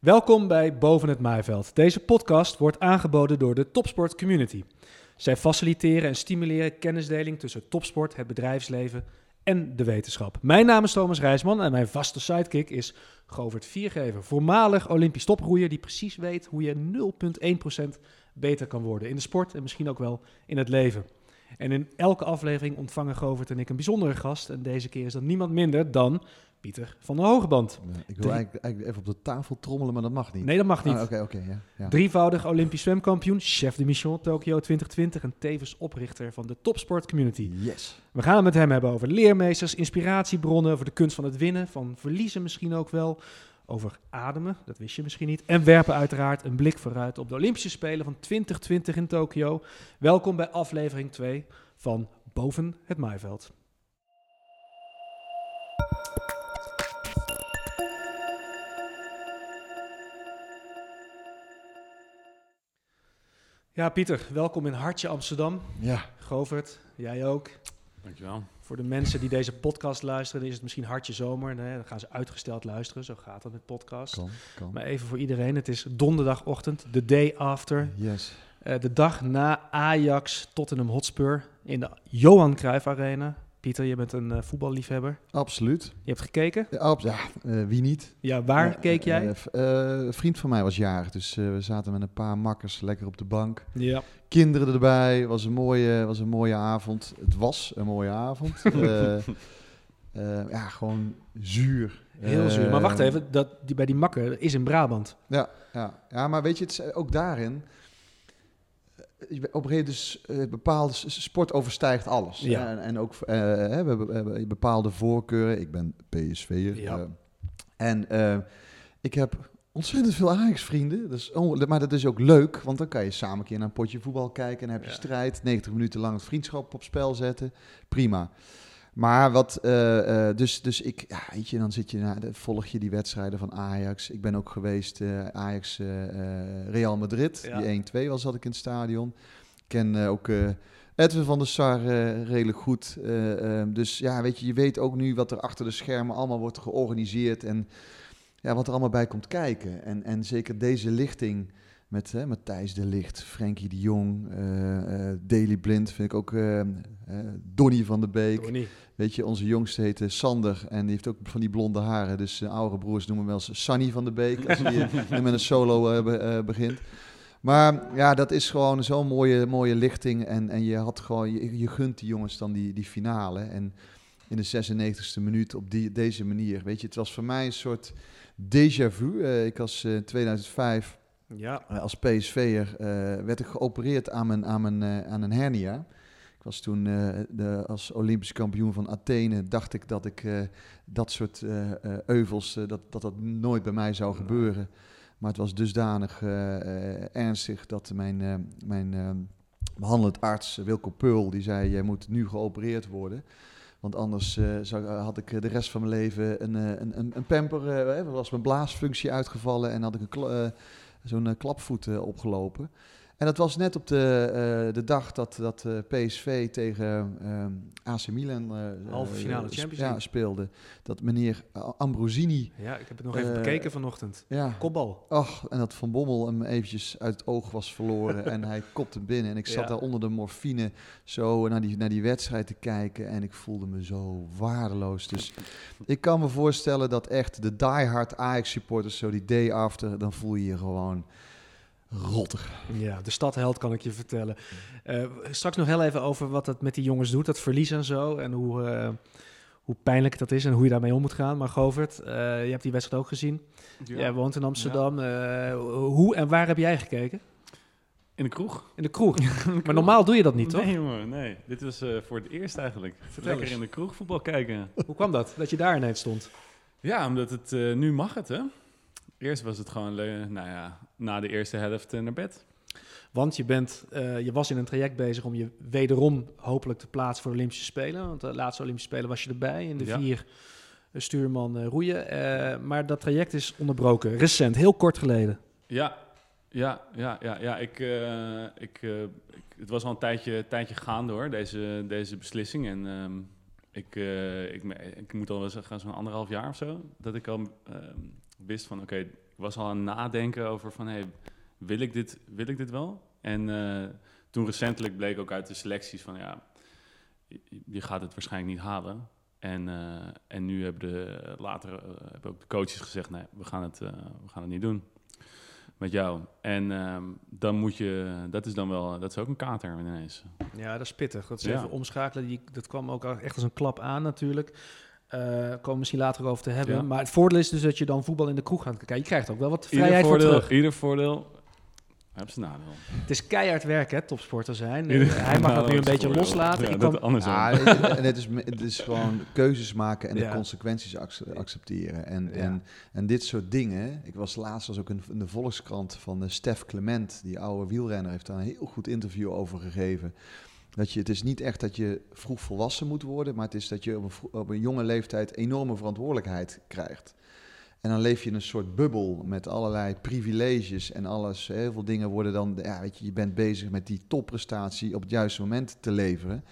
Welkom bij Boven het Maaiveld. Deze podcast wordt aangeboden door de Topsport Community. Zij faciliteren en stimuleren kennisdeling tussen topsport, het bedrijfsleven en de wetenschap. Mijn naam is Thomas Rijsman en mijn vaste sidekick is Govert Viergever, voormalig Olympisch toproeier die precies weet hoe je 0,1% beter kan worden in de sport en misschien ook wel in het leven. En in elke aflevering ontvangen Govert en ik een bijzondere gast. En deze keer is dat niemand minder dan Pieter van der Hogeband. Ja, ik wil eigenlijk, eigenlijk even op de tafel trommelen, maar dat mag niet. Nee, dat mag niet. Ah, oké, ja. ja. Drievoudig Olympisch zwemkampioen, chef de mission Tokio 2020 en tevens oprichter van de Topsport Community. Yes. We gaan het met hem hebben over leermeesters, inspiratiebronnen, over de kunst van het winnen, van verliezen misschien ook wel, over ademen, dat wist je misschien niet, en werpen uiteraard een blik vooruit op de Olympische Spelen van 2020 in Tokio. Welkom bij aflevering 2 van Boven het Maaiveld. Ja, Pieter, welkom in Hartje Amsterdam. Ja, Govert, jij ook. Dankjewel. Voor de mensen die deze podcast luisteren, is het misschien hartje zomer. Nee, dan gaan ze uitgesteld luisteren. Zo gaat dat met podcasts. kan, kan. Maar even voor iedereen, het is donderdagochtend, de day after. Yes. eh, de dag na Ajax Tottenham Hotspur in de Johan Cruijff Arena. Pieter, je bent een eh, voetballiefhebber. Absoluut. Je hebt gekeken? Ja, ja eh, wie niet? Ja, waar Ja, keek jij? v- eh, een vriend van mij was jarig, dus we zaten met een paar makkers lekker op de bank. ja. Kinderen erbij, was een mooie, was een mooie avond. Het was een mooie avond. Ja, gewoon zuur. Heel zuur. Maar wacht even, dat, die, bij die makker is in Brabant. Ja, ja. ja, maar weet je, het is ook daarin. Op een gegeven moment dus bepaalde sport overstijgt alles. Ja. En, en ook eh, we, hebben, we hebben bepaalde voorkeuren. Ik ben PSV'er. Ja. eh, en eh, ik heb ontzettend veel Ajax-vrienden. Dus, oh, maar dat is ook leuk, want dan kan je samen een keer naar een potje voetbal kijken. En heb je Ja. strijd, 90 minuten lang het vriendschap op spel zetten. Prima. Maar wat, eh, eh, dus, dus ik, ja, weet je, dan zit je, naar, volg je die wedstrijden van Ajax. Ik ben ook geweest, eh, Ajax Real Madrid, Ja. die 1-2 was, zat ik in het stadion. Ik ken ook Edwin van der Sar redelijk goed. Eh, eh, dus ja, weet je, je weet ook nu wat er achter de schermen allemaal wordt georganiseerd en ja, wat er allemaal bij komt kijken. En, en zeker deze lichting met hè, Matthijs de Licht, Frenkie de Jong, eh eh Daley Blind vind ik ook, eh Donny van de Beek. Donnie. Weet je, onze jongste heet Sander en die heeft ook van die blonde haren. Dus de oudere broers noemen hem wel eens Sunny van de Beek als hij met een solo be- begint. Maar ja, dat is gewoon zo'n mooie, mooie lichting. En, en je, had gewoon, je, je gunt die jongens dan die, die finale. En in de 96e minuut op die, deze manier. Weet je, het was voor mij een soort déjà vu. Ik was in 2005 Ja, als PSV'er eh, werd ik geopereerd aan, mijn, aan, mijn, eh, aan een hernia. Ik was toen eh, de, als Olympisch kampioen van Athene, dacht ik dat ik dat soort euvels, dat, dat dat nooit bij mij zou gebeuren. Maar het was dusdanig ernstig dat mijn, mijn eh, behandelend arts, Wilco Peul, die zei, jij moet nu geopereerd worden. Want anders zou, had ik de rest van mijn leven een, een, een, een pamper, eh, was mijn blaasfunctie uitgevallen en had ik een eh, zo'n eh, klapvoet eh, opgelopen. En dat was net op de, eh, de dag dat, dat eh, PSV tegen eh, AC Milan Halve finale Champions ja, League. speelde. Dat meneer Ambrosini, ja, ik heb het nog even bekeken vanochtend. ja, Kopbal. ach, en dat Van Bommel hem eventjes uit het oog was verloren en hij kopte binnen. En ik zat Ja. daar onder de morfine zo naar die, naar die wedstrijd te kijken en ik voelde me zo waardeloos. Dus ik kan me voorstellen dat echt de diehard Ajax supporters zo die day after, dan voel je je gewoon rottig. Ja, de stadheld kan ik je vertellen. Eh, straks nog heel even over wat het met die jongens doet, dat verlies en zo. En hoe, eh, hoe pijnlijk dat is en hoe je daarmee om moet gaan. Maar Govert, eh, je hebt die wedstrijd ook gezien. Jij woont in Amsterdam. Eh, hoe en waar heb jij gekeken? In de kroeg. In de kroeg. maar normaal doe je dat niet, toch? Nee, jongen, nee. Dit was eh, voor het eerst eigenlijk. Lekker eens. in de kroeg voetbal kijken. Hoe kwam dat, dat je daar ineens stond? Ja, omdat het eh, nu mag het, hè. Eerst was het gewoon, nou ja, na de eerste helft eh, naar bed. Want je, bent, eh, je was in een traject bezig om je wederom hopelijk te plaatsen voor de Olympische Spelen. Want de laatste Olympische Spelen was je erbij in de Ja. vier eh, stuurman roeien. Maar dat traject is onderbroken, recent, heel kort geleden. Ja, ja, ja, ja, ja. Ik, ik, ik, het was al een tijdje, tijdje gaande hoor, deze, deze beslissing. En ehm, ik, ik, ik moet al wel zeggen, zo'n anderhalf jaar of zo, dat ik al ehm, wist van oké, was al aan het nadenken over van, hey, wil ik dit, wil ik dit wel? En eh, toen recentelijk bleek ook uit de selecties van, ja, je, gaat het waarschijnlijk niet halen. En, eh, en nu hebben de, later eh, hebben ook de coaches gezegd, nee, we gaan het, we gaan het niet doen met jou. En ehm, dan moet je, dat is dan wel, dat is ook een kater ineens. Ja, dat is pittig. Dat is Ja. even omschakelen. Die, dat kwam ook echt als een klap aan natuurlijk. Eh komen we misschien later over te hebben. Ja. Maar het voordeel is dus dat je dan voetbal in de kroeg gaat kijken. Je krijgt ook wel wat Ieder vrijheid voor voordeel, terug. ieder voordeel heeft zijn nadeel. Het is keihard werken, hè, topsporter zijn. Ieder- Eh, hij mag dat nu een beetje voordeel. loslaten. Ja, Ik dat het, en het, is, het is gewoon keuzes maken en Ja. de consequenties ac- accepteren. En, Ja. en, en dit soort dingen. Ik was laatst was ook in, in de Volkskrant van eh, Stef Clement, die oude wielrenner, heeft daar een heel goed interview over gegeven. Dat je, het is niet echt dat je vroeg volwassen moet worden, maar het is dat je op een, op een jonge leeftijd enorme verantwoordelijkheid krijgt. En dan leef je in een soort bubbel met allerlei privileges en alles. Heel veel dingen worden dan, ja, weet je, je bent bezig met die topprestatie op het juiste moment te leveren.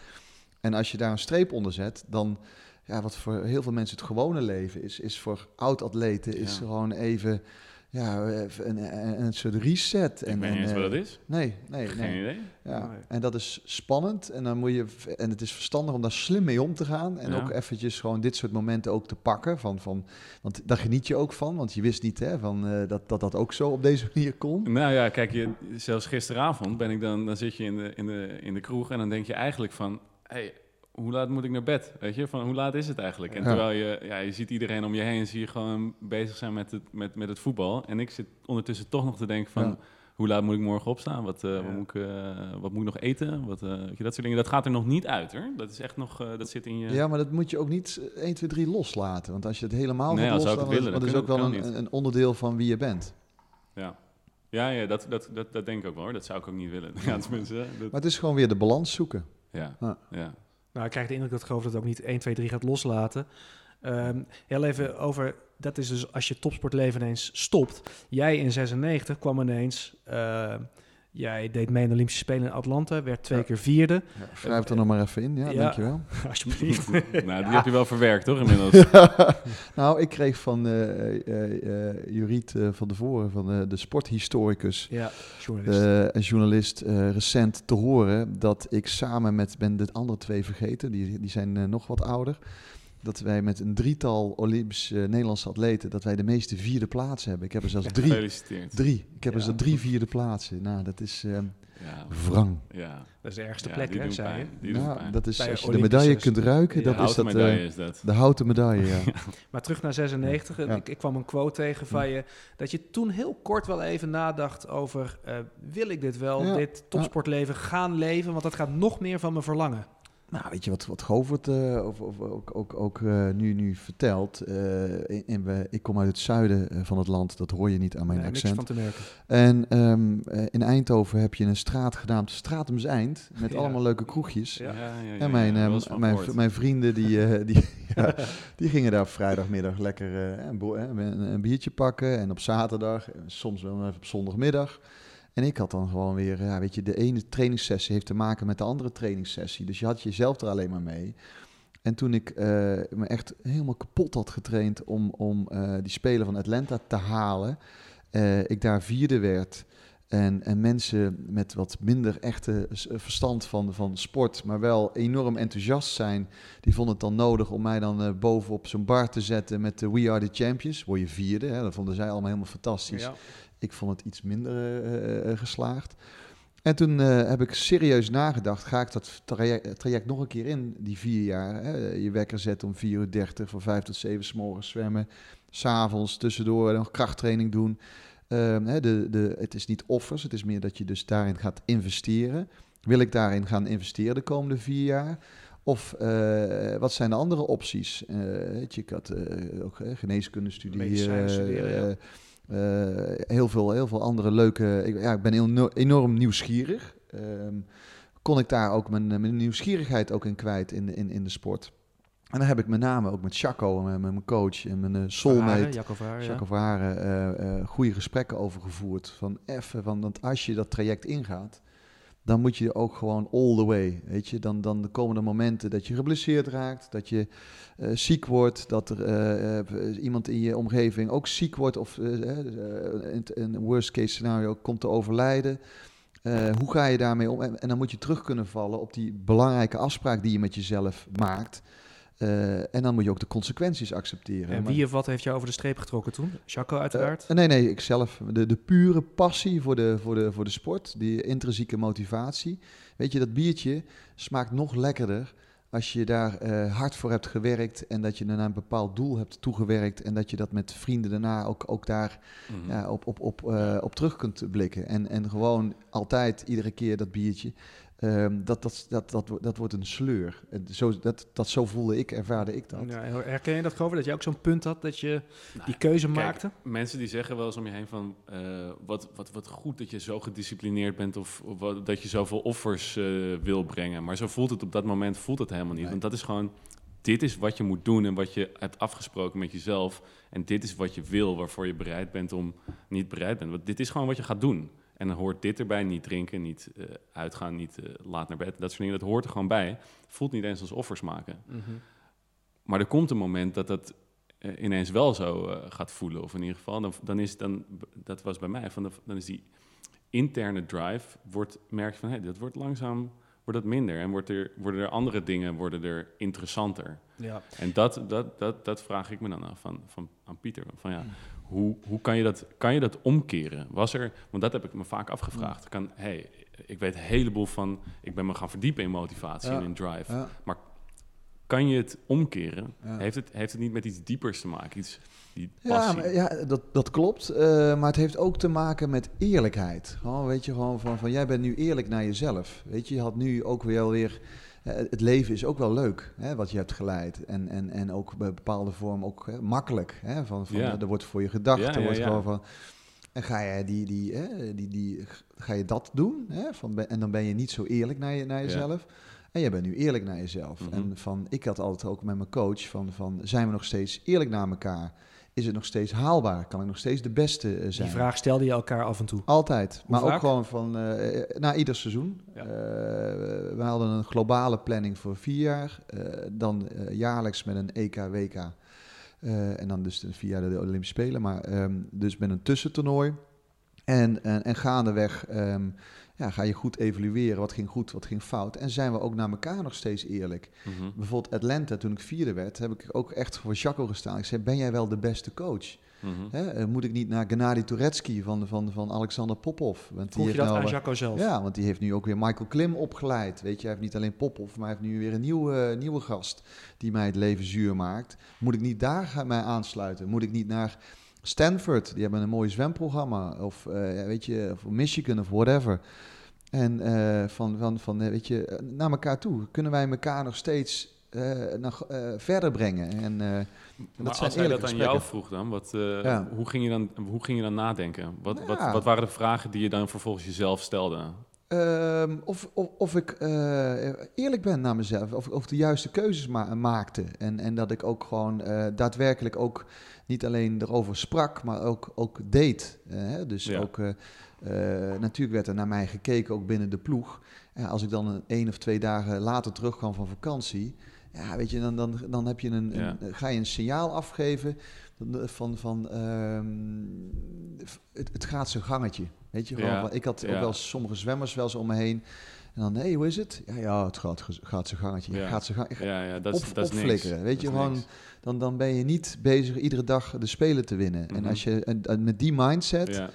En als je daar een streep onder zet, dan, ja, wat voor heel veel mensen het gewone leven is, is voor oud-atleten, is Ja. gewoon even, ja, een, een, een soort reset. ik en, weet niet eens en, wat eh, dat is. Nee, nee, Geen nee. idee. Ja, Nee. en dat is spannend en dan moet je en het is verstandig om daar slim mee om te gaan en Ja. ook eventjes gewoon dit soort momenten ook te pakken van, van want daar geniet je ook van, want je wist niet hè, van, eh, dat, dat dat ook zo op deze manier kon. Nou ja, kijk, je, zelfs gisteravond ben ik dan, dan zit je in de, in, de, in de kroeg en dan denk je eigenlijk van, hey, hoe laat moet ik naar bed? Weet je, van hoe laat is het eigenlijk? En Ja. terwijl je, ja, je ziet iedereen om je heen, zie je gewoon bezig zijn met het, met, met het voetbal. En ik zit ondertussen toch nog te denken van, Ja. hoe laat moet ik morgen opstaan? Wat, eh, Ja. wat, moet, ik, eh, wat moet ik nog eten? Wat, eh, weet je, dat soort dingen. Dat gaat er nog niet uit, hoor. Dat is echt nog, eh, dat zit in je... Ja, maar dat moet je ook niet eh, 1, 2, 3 loslaten. Want als je het helemaal Nee, dan dat is ook wel een, een onderdeel van wie je bent. Ja, ja, ja dat, dat, dat, dat denk ik ook wel, hoor. Dat zou ik ook niet willen. Ja, tenminste, dat- Maar het is gewoon weer de balans zoeken. ja, Ja. ja. Nou, ik krijg de indruk dat Groof dat ook niet 1, 2, 3 gaat loslaten. Ehm, heel even over, dat is dus als je topsportleven ineens stopt. Jij in 96 kwam ineens, eh, jij deed mee aan de Olympische Spelen in Atlanta, werd twee Ja. keer vierde. Ja, schrijf er nog maar even in, ja, Ja. dankjewel. Alsjeblieft. nou, die heb je wel verwerkt, toch, inmiddels? nou, ik kreeg van eh eh, eh, Juriet eh, van de Voren, van eh, de sporthistoricus, ja, journalist. eh, een journalist, eh, recent te horen dat ik samen met, ben de andere twee vergeten, die, die zijn nog wat ouder, dat wij met een drietal Olympische Nederlandse atleten, dat wij de meeste vierde plaatsen hebben. Ik heb er zelfs drie. Gefeliciteerd. Drie. Ik heb er Ja. zelfs drie vierde plaatsen. Nou, dat is eh Ja, wrang. ja. dat is de ergste Ja, plek, die hè, zei je. Die Nou, dat is Bij als je de medaille kunt ruiken, Ja, dat is eh, is dat. de houten medaille. Ja. Maar terug naar 96. Ja. Ik, ik kwam een quote tegen van je. Dat je toen heel kort wel even nadacht over... eh, wil ik dit wel, Ja. dit topsportleven gaan leven? Want dat gaat nog meer van me verlangen. Nou, weet je wat, wat Govert eh, of, of ook, ook, ook eh, nu, nu vertelt? Eh, in, in, we- ik kom uit het zuiden van het land, dat hoor je niet aan mijn Nee, niks accent. van te merken. En ehm, eh, in Eindhoven heb je een straat genaamd Stratums Eind, met Ja. allemaal leuke kroegjes. Ja. En mijn, ja, ehm, mijn, mijn vrienden die, eh, die, ja, die gingen daar op vrijdagmiddag lekker eh, een, een, biertje pakken. En op zaterdag, soms wel even op zondagmiddag. En ik had dan gewoon weer, ja, weet je, de ene trainingssessie heeft te maken met de andere trainingssessie. Dus je had jezelf er alleen maar mee. En toen ik eh, me echt helemaal kapot had getraind om, om eh, die Spelen van Atlanta te halen, eh, ik daar vierde werd. En, en mensen met wat minder echte verstand van, van sport, maar wel enorm enthousiast zijn, die vonden het dan nodig om mij dan bovenop zo'n bar te zetten met de We Are The Champions. Word je vierde, hè? dat vonden zij allemaal helemaal fantastisch. Ja. Ik vond het iets minder eh, eh, geslaagd. En toen eh, heb ik serieus nagedacht, ga ik dat traject, traject nog een keer in, die vier jaar. Hè? Je wekker zetten om 4 uur 30, van 5 tot 7 s morgens zwemmen. S'avonds tussendoor nog krachttraining doen. Ehm, hè, de, de, het is niet offers, het is meer dat je dus daarin gaat investeren. Wil ik daarin gaan investeren de komende vier jaar? Of eh, wat zijn de andere opties? Eh, weet je, ik had eh, ook uh, geneeskunde studeren, ja. Eh, eh, heel, veel, heel veel andere leuke... Ik, ja, ik ben heel, enorm nieuwsgierig. Ehm, kon ik daar ook mijn, mijn nieuwsgierigheid ook in kwijt in, in, in de sport. En dan heb ik met name ook met Chaco, met, met mijn coach en mijn uh, soulmate... Jacco ja. Eh, eh, goede gesprekken over gevoerd. Van van, want als je dat traject ingaat, dan moet je ook gewoon all the way. Weet je, dan, dan komen er momenten dat je geblesseerd raakt, dat je eh, ziek wordt, dat er eh, eh, iemand in je omgeving ook ziek wordt of in een worst case scenario komt te overlijden. Hoe ga je daarmee om? En dan moet je terug kunnen vallen op die belangrijke afspraak die je met jezelf maakt. Eh, en dan moet je ook de consequenties accepteren. En Maar- wie of wat heeft jou over de streep getrokken toen? Jaco uiteraard. eh, nee, nee, ik zelf. De, de pure passie voor de, voor, de, voor de sport, die intrinsieke motivatie. Weet je, dat biertje smaakt nog lekkerder als je daar eh, hard voor hebt gewerkt en dat je naar een bepaald doel hebt toegewerkt en dat je dat met vrienden daarna ook, ook daar Mhm. ja, op, op, op, eh, op terug kunt blikken. En, en gewoon altijd, iedere keer dat biertje. Ehm, dat, dat, dat, dat, dat wordt een sleur. En Zo, dat, dat, zo voelde ik, ervaarde ik dat. Ja, herken je dat, Grover? Dat je ook zo'n punt had dat je Nou, die keuze Kijk, maakte? Mensen die zeggen wel eens om je heen van... eh, wat, wat, wat goed dat je zo gedisciplineerd bent... of, of wat- dat je zoveel offers eh, wil brengen. Maar zo voelt het op dat moment voelt het helemaal niet. Nee. Want dat is gewoon... Dit is wat je moet doen en wat je hebt afgesproken met jezelf. En dit is wat je wil, waarvoor je bereid bent om niet bereid bent. Want dit is gewoon wat je gaat doen. En dan hoort dit erbij, niet drinken, niet eh, uitgaan, niet eh, laat naar bed. Dat soort dingen, dat hoort er gewoon bij. Voelt niet eens als offers maken. Mhm. Maar er komt een moment dat dat eh, ineens wel zo gaat voelen. Of in ieder geval, dan, dan is dan, dat was bij mij, van de, dan is die interne drive, wordt, merk je van, hé, dat wordt langzaam, wordt dat minder. En wordt er, worden er andere dingen, worden er interessanter. Ja. En dat, dat, dat, dat vraag ik me dan af van, van, aan Pieter. Van ja, hoe, hoe kan, je dat, kan je dat omkeren? Was er, want dat heb ik me vaak afgevraagd. Kan, hey, ik weet een heleboel van, ik ben me gaan verdiepen in motivatie Ja. en in drive. Ja, Kan je het omkeren? Ja. Heeft, het, heeft het niet met iets diepers te maken? Iets, die Ja, passie? maar, ja dat, dat klopt. eh, maar het heeft ook te maken met eerlijkheid. Gewoon, weet je, gewoon van, van jij bent nu eerlijk naar jezelf. Weet je, je had nu ook wel weer. Eh, het leven is ook wel leuk, hè, wat je hebt geleid. En, en, en ook bij bepaalde vorm ook hè, makkelijk. Hè, van, van, Ja. Er wordt voor je gedacht. Ja, er wordt gewoon van. En ga je, die, die, hè, die, die, ga je dat doen? Hè, van, en dan ben je niet zo eerlijk naar, je, naar jezelf. En jij bent nu eerlijk naar jezelf. Mhm. En van, ik had altijd ook met mijn coach van, van zijn we nog steeds eerlijk naar elkaar? Is het nog steeds haalbaar? Kan ik nog steeds de beste eh, zijn? Die vraag stelde je elkaar af en toe. Altijd. Maar ook gewoon van eh, eh, na ieder seizoen. Ja. We hadden een globale planning voor vier jaar. dan jaarlijks met een EK, WK. En dan dus de vier jaar de Olympische Spelen. Maar ehm, dus met een tussentoernooi. En, en, en gaandeweg ehm, ja, ga je goed evalueren. Wat ging goed, wat ging fout. En zijn we ook naar elkaar nog steeds eerlijk. Mhm. Bijvoorbeeld Atlanta, toen ik vierde werd, heb ik ook echt voor Jacco gestaan. Ik zei, ben jij wel de beste coach? Mhm. Hè, eh, moet ik niet naar Gennady Turetsky van, van, van Alexander Popov? Want die Vroeg je heeft dat nou, aan eh, zelf? Ja, want die heeft nu ook weer Michael Klim opgeleid. Weet je, hij heeft niet alleen Popov, maar hij heeft nu weer een nieuwe, nieuwe gast die mij het leven zuur maakt. Moet ik niet daar gaan mij aansluiten? Moet ik niet naar Stanford? Die hebben een mooi zwemprogramma. Of eh, weet je, of Michigan of whatever. En eh, van, van, van eh, weet je, naar elkaar toe. Kunnen wij elkaar nog steeds nog, verder brengen? En, Maar zijn als hij dat aan jou vroeg dan, wat, Ja. hoe, ging je dan, hoe ging je dan nadenken? Wat, wat, Ja. wat waren de vragen die je dan vervolgens jezelf stelde? Ehm, of, of, of ik eerlijk ben naar mezelf, of, of de juiste keuzes ma- maakte. En, en dat ik ook gewoon daadwerkelijk ook niet alleen erover sprak, maar ook, ook deed. Eh, hè? dus Ja. ook, eh, eh, natuurlijk werd er naar mij gekeken, ook binnen de ploeg. Als ik dan een één of twee dagen later terugkwam van vakantie, ja, weet je, dan, dan, dan heb je een, Ja. een- ga je een signaal afgeven van, van, ehm, het, het gaat zijn gangetje. Weet je, gewoon, Ja, ik had ook wel sommige zwemmers wel eens om me heen. En dan, hé, hey, hoe is het? Ja, ja, het gaat, gaat zijn gangetje. Ja. Gaat zijn gang, Ja, ja dat is, op, dat is niks. opflikkeren. Weet Dat je, gewoon, dan, dan ben je niet bezig iedere dag de Spelen te winnen. En Mhm. als je en, en met die mindset, Ja.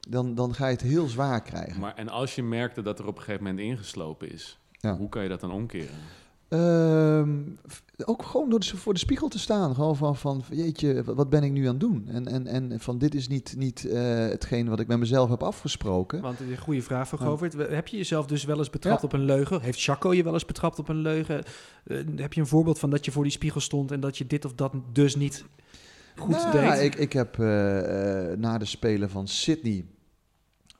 dan, dan ga je het heel zwaar krijgen. Maar, en als je merkte dat er op een gegeven moment ingeslopen is, Ja. hoe kan je dat dan omkeren? Ehm, ook gewoon door de, voor de spiegel te staan. Gewoon van, van jeetje, wat, ben ik nu aan het doen? En, en, en van dit is niet, niet eh, hetgeen wat ik met mezelf heb afgesproken. Want een goede vraag van. Govert. Heb je jezelf dus wel eens betrapt Ja. op een leugen? Heeft Jaco je wel eens betrapt op een leugen? Eh, heb je een voorbeeld van dat je voor die spiegel stond en dat je dit of dat dus niet goed nou, deed? Ik, ik heb eh, eh, na de Spelen van Sydney,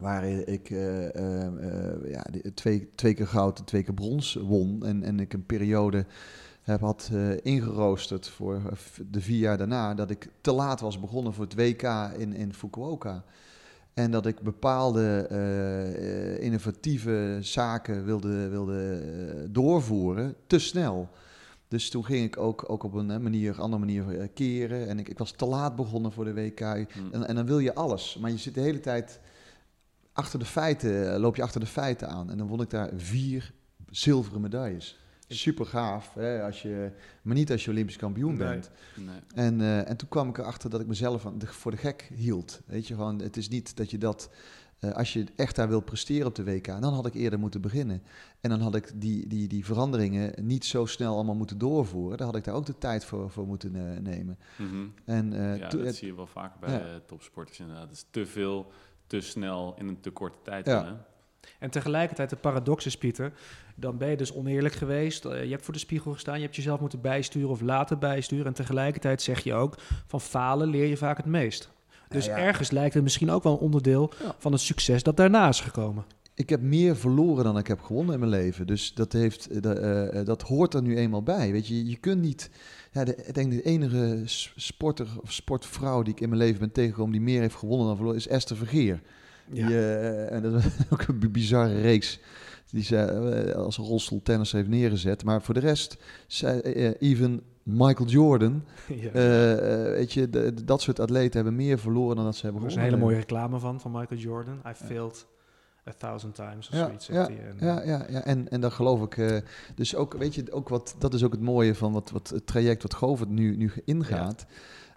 waar ik eh, eh, eh, ja, twee, twee keer goud en twee keer brons won. En, en ik een periode heb had eh, ingeroosterd voor de vier jaar daarna, dat ik te laat was begonnen voor het WK in, in Fukuoka. En dat ik bepaalde innovatieve zaken wilde, wilde doorvoeren te snel. Dus toen ging ik ook, ook op een manier, andere manier keren. En ik, ik was te laat begonnen voor de WK. Hm. En, en dan wil je alles. Maar je zit de hele tijd achter de feiten, eh, loop je achter de feiten aan. En dan won ik daar vier zilveren medailles. Super gaaf, hè, als je, maar niet als je Olympisch kampioen Nee. bent. Nee. En, eh, en toen kwam ik erachter dat ik mezelf voor de gek hield. Weet je, gewoon, het is niet dat je dat, eh, als je echt daar wil presteren op de WK, dan had ik eerder moeten beginnen. En dan had ik die, die, die veranderingen niet zo snel allemaal moeten doorvoeren. Dan had ik daar ook de tijd voor, voor moeten nemen. Mhm. En, ja, dat het- zie je wel vaker bij Ja. topsporters inderdaad. Het is te veel, te snel in een te korte tijd. Ja. En tegelijkertijd de paradox is, Pieter, dan ben je dus oneerlijk geweest. Eh, je hebt voor de spiegel gestaan, je hebt jezelf moeten bijsturen of laten bijsturen. En tegelijkertijd zeg je ook, van falen leer je vaak het meest. Dus Ja, ja. ergens lijkt het misschien ook wel een onderdeel Ja. van het succes dat daarna is gekomen. ik heb meer verloren dan ik heb gewonnen in mijn leven. Dus dat, heeft, dat, eh, eh, dat hoort er nu eenmaal bij. Weet je, je kunt niet. Ja, de, ik denk de enige sporter of sportvrouw die ik in mijn leven ben tegengekomen die meer heeft gewonnen dan verloren, is Esther Vergeer. Die, eh, en dat is ook een bi- bizarre reeks die ze eh, als rolstoeltennis heeft neergezet. Maar voor de rest, zij, eh, even Michael Jordan, Ja. weet je, de- dat soort atleten hebben meer verloren dan dat ze hebben Er is een gewonnen. hele mooie reclame van, van Michael Jordan. I failed a thousand times of Ja, zoiets. ja. En, Ja, ja, ja. En, en dan geloof ik. eh, dus ook, weet je, ook wat, dat is ook het mooie van wat, wat het traject wat Govert nu, nu ingaat.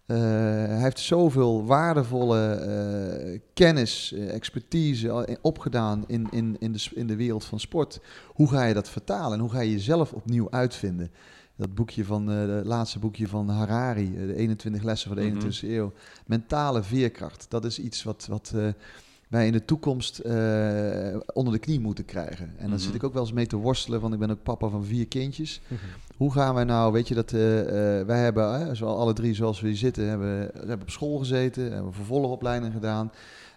Eh, hij heeft zoveel waardevolle eh, kennis, eh, expertise opgedaan in, in, in, de, in de wereld van sport. Hoe ga je dat vertalen en hoe ga je jezelf opnieuw uitvinden? Dat boekje van, eh het laatste boekje van Harari, eh, de 21 lessen van de Mhm. 21e eeuw. Mentale veerkracht, dat is iets wat, wat eh, wij in de toekomst eh, onder de knie moeten krijgen. En dan Mhm. zit ik ook wel eens mee te worstelen, want ik ben ook papa van vier kindjes. Mhm. Hoe gaan wij nou, weet je, dat eh, eh, wij hebben, eh, zo alle drie zoals we hier zitten, hebben, we hebben op school gezeten, hebben vervolgopleiding gedaan.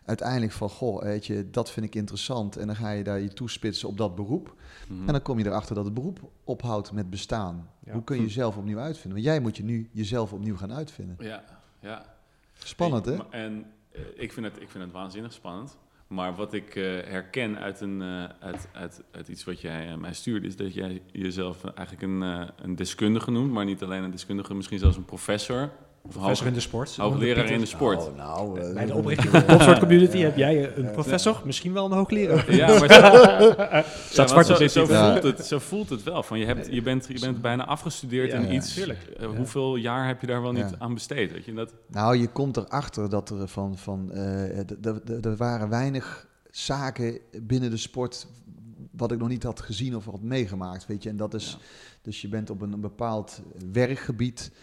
Uiteindelijk van, goh, weet je, dat vind ik interessant. En dan ga je daar je toespitsen op dat beroep. Mhm. En dan kom je erachter dat het beroep ophoudt met bestaan. Ja. Hoe kun je jezelf opnieuw uitvinden? Want jij moet je nu jezelf opnieuw gaan uitvinden. Ja, ja. Spannend, hè? En ik, vind het, ik vind het waanzinnig spannend. Maar wat ik eh, herken uit, een, eh, uit, uit, uit iets wat jij eh, mij stuurde, is dat jij jezelf eigenlijk een, eh, een deskundige noemt, maar niet alleen een deskundige, misschien zelfs een professor. Of Professor in de sport. hoogleraar in de sport. Oh, nou, eh, Bij de oprichting van de topsport community heb jij een professor, misschien wel een hoogleraar. Ja, maar zo, ja, zwart zo, voelt het, zo voelt het wel. Van je, hebt, je, bent, je bent bijna afgestudeerd Ja, in ja, iets. Eh, Hoeveel jaar heb je daar wel niet Ja. aan besteed? Weet je? Dat, Nou, je komt erachter dat er van, van eh, er waren weinig zaken binnen de sport wat ik nog niet had gezien of had meegemaakt, weet je. En dat is, Ja. dus je bent op een, een bepaald werkgebied, eh,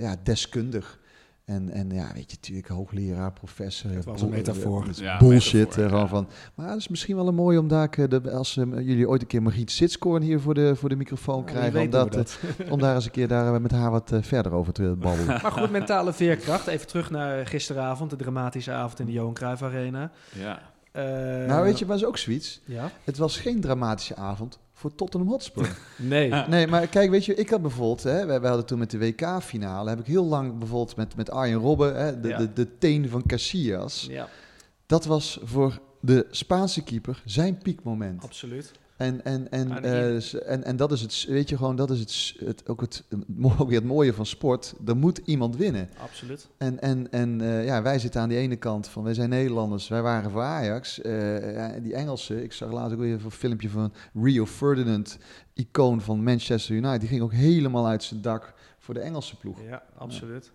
ja, deskundig. En, en ja, weet je, natuurlijk hoogleraar, professor. Het was een metafoor. Ja, bullshit. metafoor, eh, ja. van. Maar het is misschien wel een mooi om daar, eh, de, als eh, jullie ooit een keer Margriet Sitskoorn hier voor de, voor de microfoon Ja, krijgen, om, dat, eh, om daar eens een keer daar met haar wat eh, verder over te babbelen. Maar goed, mentale veerkracht. Even terug naar gisteravond, de dramatische avond in de Johan Cruijff Arena. ja. Eh, nou, weet je, maar is ook zoiets. Ja? Het was geen dramatische avond voor Tottenham Hotspur. Nee. nee, maar kijk, weet je, ik had bijvoorbeeld, hè, wij, wij hadden toen met de WK-finale, heb ik heel lang bijvoorbeeld met, met Arjen Robben, hè, de, Ja. de, de teen van Casillas. Ja, Dat was voor de Spaanse keeper zijn piekmoment. absoluut. En, en, en, eh, en, en dat is het, weet je gewoon, dat is het, het, ook, het, ook weer het mooie van sport. Er moet iemand winnen. Absoluut. En, en, en eh, ja, wij zitten aan die ene kant van, wij zijn Nederlanders, wij waren voor Ajax. Eh, die Engelsen, ik zag laatst ook weer een filmpje van Rio Ferdinand, icoon van Manchester United. Die ging ook helemaal uit zijn dak voor de Engelse ploeg. Ja, absoluut.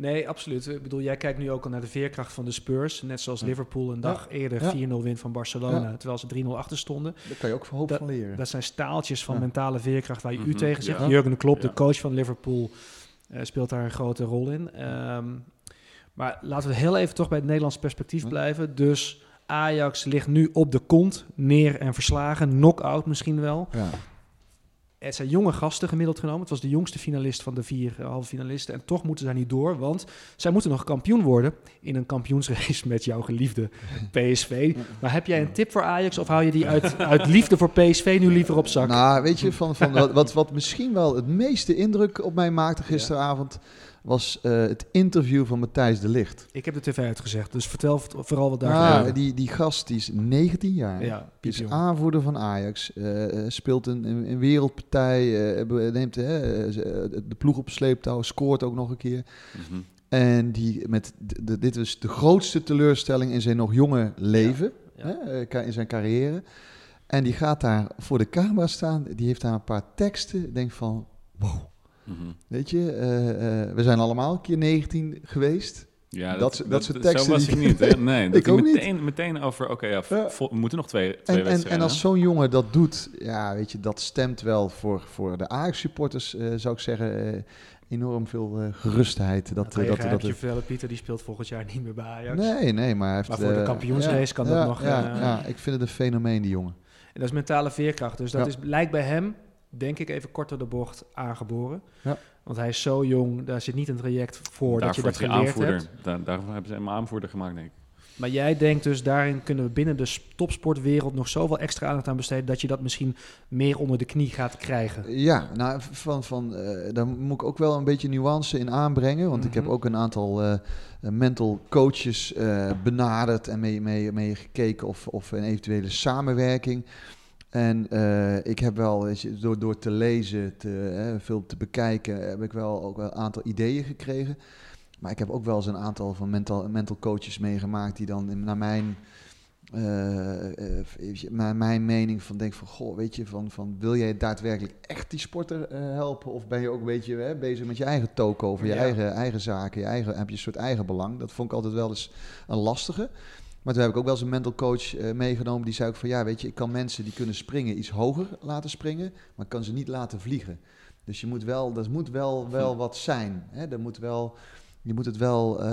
Nee, absoluut. Ik bedoel, jij kijkt nu ook al naar de veerkracht van de Spurs. Net zoals Ja. Liverpool een dag eerder Ja. 4-0 wint van Barcelona, Ja. terwijl ze 3-0 achter stonden. Daar kan je ook hoop van leren. Dat zijn staaltjes van Ja. mentale veerkracht waar je u Mhm, tegen zegt. ja. Jurgen Klopp, Ja. de coach van Liverpool, eh, speelt daar een grote rol in. Ehm, maar laten we heel even toch bij het Nederlands perspectief Ja. blijven. Dus Ajax ligt nu op de kont, neer en verslagen. Knock-out misschien wel. Het zijn jonge gasten gemiddeld genomen. Het was de jongste finalist van de vier eh, halve finalisten. En toch moeten zij niet door, want zij moeten nog kampioen worden in een kampioensrace met jouw geliefde PSV. Maar heb jij een tip voor Ajax of hou je die uit, uit liefde voor PSV nu liever op zak? Nou, weet je, van, van wat, wat, wat misschien wel het meeste indruk op mij maakte gisteravond, was eh, het interview van Matthijs de Licht. Ik heb de tv uitgezegd, dus vertel vooral wat daar Ah, gebeurde. die, die gast die is 19 jaar. Ja, is aanvoerder van Ajax. eh, eh, speelt een, een, een wereldpartij. eh, neemt de ploeg op sleeptouw. Scoort ook nog een keer. Mhm. En die met de, de- dit was de grootste teleurstelling in zijn nog jonge leven. Ja. Hè, in zijn carrière. En die gaat daar voor de camera staan. Die heeft daar een paar teksten. Ik denk van, wow. Weet je, eh, eh, we zijn allemaal een keer 19 geweest. Ja, Dat soort- dat soort teksten Zo was ik niet, hè? Nee, dat Ik ook niet. meteen, meteen over, oké, ja, we moeten nog twee, twee En, en, wedstrijden. en als hè? zo'n jongen dat doet, ja, weet je, dat stemt wel voor, voor de Ajax-supporters, eh, zou ik zeggen, enorm veel gerustheid. Dat, Dat, eh, dat, dat, je vertellen, Pieter die speelt volgend jaar niet meer bij Ajax. nee, nee, maar hij heeft... Maar voor de kampioensrace kan dat ja, nog, Ja, ja, ik vind het een fenomeen, die jongen. En dat is mentale veerkracht. Dus dat Ja. is, lijkt bij hem, denk ik, even kort door de bocht aangeboren. Ja. Want hij is zo jong, daar zit niet een traject voor dat je dat geleerd aanvoerder. hebt. Daar, daarvoor hebben ze hem aanvoerder gemaakt, denk ik. Maar jij denkt dus, daarin kunnen we binnen de topsportwereld nog zoveel extra aandacht aan besteden, dat je dat misschien meer onder de knie gaat krijgen. Ja, nou, van, van, eh, daar moet ik ook wel een beetje nuance in aanbrengen. Want ik heb Mhm. ook een aantal eh, mental coaches eh, benaderd en mee, mee, mee gekeken of, of een eventuele samenwerking. En eh, ik heb wel, door, door te lezen, te, eh, veel te bekijken, heb ik wel ook wel een aantal ideeën gekregen. Maar ik heb ook wel eens een aantal van mental, mental coaches meegemaakt die dan in- naar mijn, eh, eh, naar mijn mening van denk van, goh, weet je, van, van wil jij daadwerkelijk echt die sporter helpen? Of ben je ook een beetje hè, bezig met je eigen toko over je Ja. eigen, eigen zaken, je eigen, heb je een soort eigen belang? Dat vond ik altijd wel eens een lastige. Maar toen heb ik ook wel eens een mental coach eh, meegenomen die zei ook van, ja, weet je, ik kan mensen die kunnen springen iets hoger laten springen, maar ik kan ze niet laten vliegen. Dus je moet wel, er moet wel, wel wat zijn. Hè? Er moet wel, je moet het wel, eh,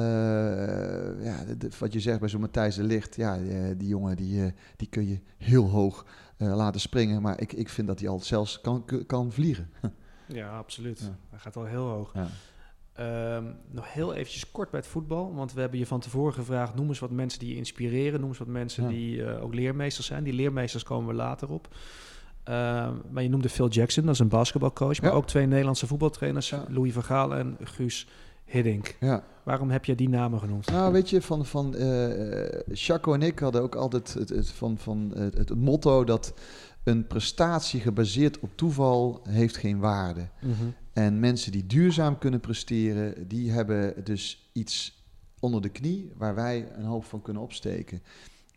ja, de- wat je zegt bij zo'n Matthijs de Licht, ja, eh, die jongen die, die kun je heel hoog laten springen. Maar ik, ik vind dat hij al zelfs kan, kan vliegen. Ja, absoluut. Ja. Hij gaat al heel hoog. Ja. Ehm, nog heel eventjes kort bij het voetbal, want we hebben je van tevoren gevraagd, noem eens wat mensen die je inspireren, noem eens wat mensen Ja. die eh, ook leermeesters zijn. Die leermeesters komen we later op. Ehm, maar je noemde Phil Jackson, dat is een basketbalcoach, maar Ja. ook twee Nederlandse voetbaltrainers, Ja. Louis van Gaal en Guus Hiddink. Ja. Waarom heb je die namen genoemd? Nou, weet je, van, van eh Chaco en ik hadden ook altijd het, het, van, van het, het motto dat een prestatie gebaseerd op toeval heeft geen waarde. Mhm. En mensen die duurzaam kunnen presteren, die hebben dus iets onder de knie waar wij een hoop van kunnen opsteken.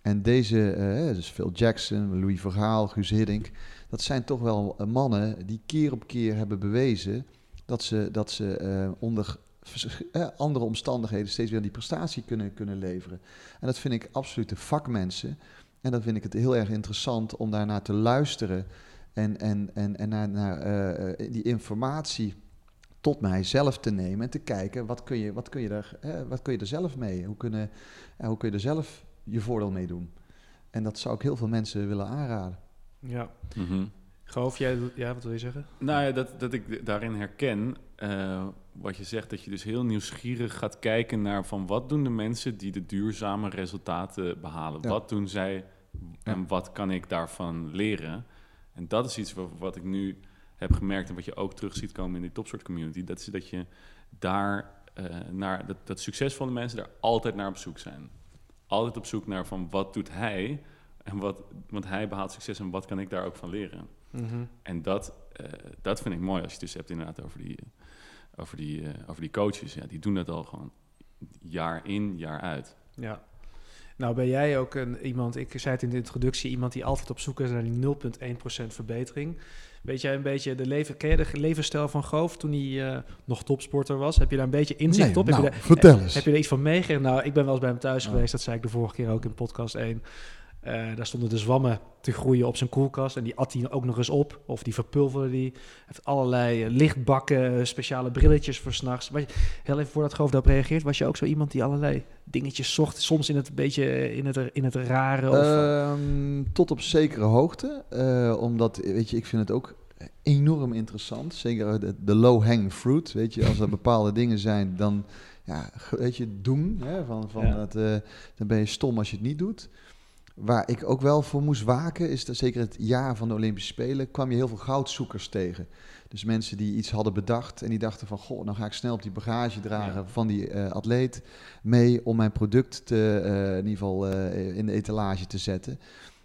En deze, eh, dus Phil Jackson, Louis Vergaal, Guus Hiddink, dat zijn toch wel eh, mannen die keer op keer hebben bewezen dat ze, dat ze eh, onder andere omstandigheden steeds weer die prestatie kunnen, kunnen leveren. En dat vind ik absolute vakmensen. En dan vind ik het heel erg interessant om daarnaar te luisteren en, en, en, en naar, naar eh, eh, die informatie tot mijzelf te nemen en te kijken wat kun je, wat kun je, er, eh, wat kun je er zelf mee? Hoe, kunnen, ja, hoe kun je er zelf je voordeel mee doen? En dat zou ik heel veel mensen willen aanraden. Ja. Mhm. Goof, jij, ja, wat wil je zeggen? Nou ja, dat, dat ik daarin herken eh, wat je zegt, dat je dus heel nieuwsgierig gaat kijken naar van wat doen de mensen die de duurzame resultaten behalen. Ja. Wat doen zij en Ja. wat kan ik daarvan leren? En dat is iets wat, wat ik nu heb gemerkt en wat je ook terug ziet komen in die topsoort community. Dat is dat je daar eh, naar, dat, dat succesvolle mensen daar altijd naar op zoek zijn. Altijd op zoek naar van wat doet hij en wat, want hij behaalt succes en wat kan ik daar ook van leren. Mhm. En dat, eh, dat vind ik mooi als je het dus hebt inderdaad over die, over die, eh, over die coaches. Ja, die doen dat al gewoon jaar in, jaar uit. Ja. Nou ben jij ook een, iemand, ik zei het in de introductie, iemand die altijd op zoek is naar die 0,1% verbetering. Weet jij een beetje de leven, ken je de levensstijl van Goof toen hij eh, nog topsporter was? Heb je daar een beetje inzicht Nee, op? Heb nou, je daar- vertel eens. Heb je er iets van meegegeven? Nou, ik ben wel eens bij hem thuis Ja. geweest. Dat zei ik de vorige keer ook in podcast 1. Eh, daar stonden de zwammen te groeien op zijn koelkast. En die at hij ook nog eens op. Of die verpulverde die. Hij heeft allerlei eh, lichtbakken, eh, speciale brilletjes voor s'nachts. Maar heel even voordat Goof daarop reageert. Was je ook zo iemand die allerlei dingetjes zocht? Soms in het beetje in het, in het rare? Of, eh, Ehm, tot op zekere hoogte. omdat, weet je, ik vind het ook enorm interessant. Zeker de, de low-hanging fruit. Weet je, als er bepaalde dingen zijn, dan ja, weet je, doen. Hè, van, van Ja. dat, dan ben je stom als je het niet doet. Waar ik ook wel voor moest waken, is dat zeker het jaar van de Olympische Spelen, kwam je heel veel goudzoekers tegen. Dus mensen die iets hadden bedacht en die dachten van, goh, dan ga ik snel op die bagage dragen Ja. van die eh, atleet mee om mijn product te, eh, in ieder geval eh, in de etalage te zetten.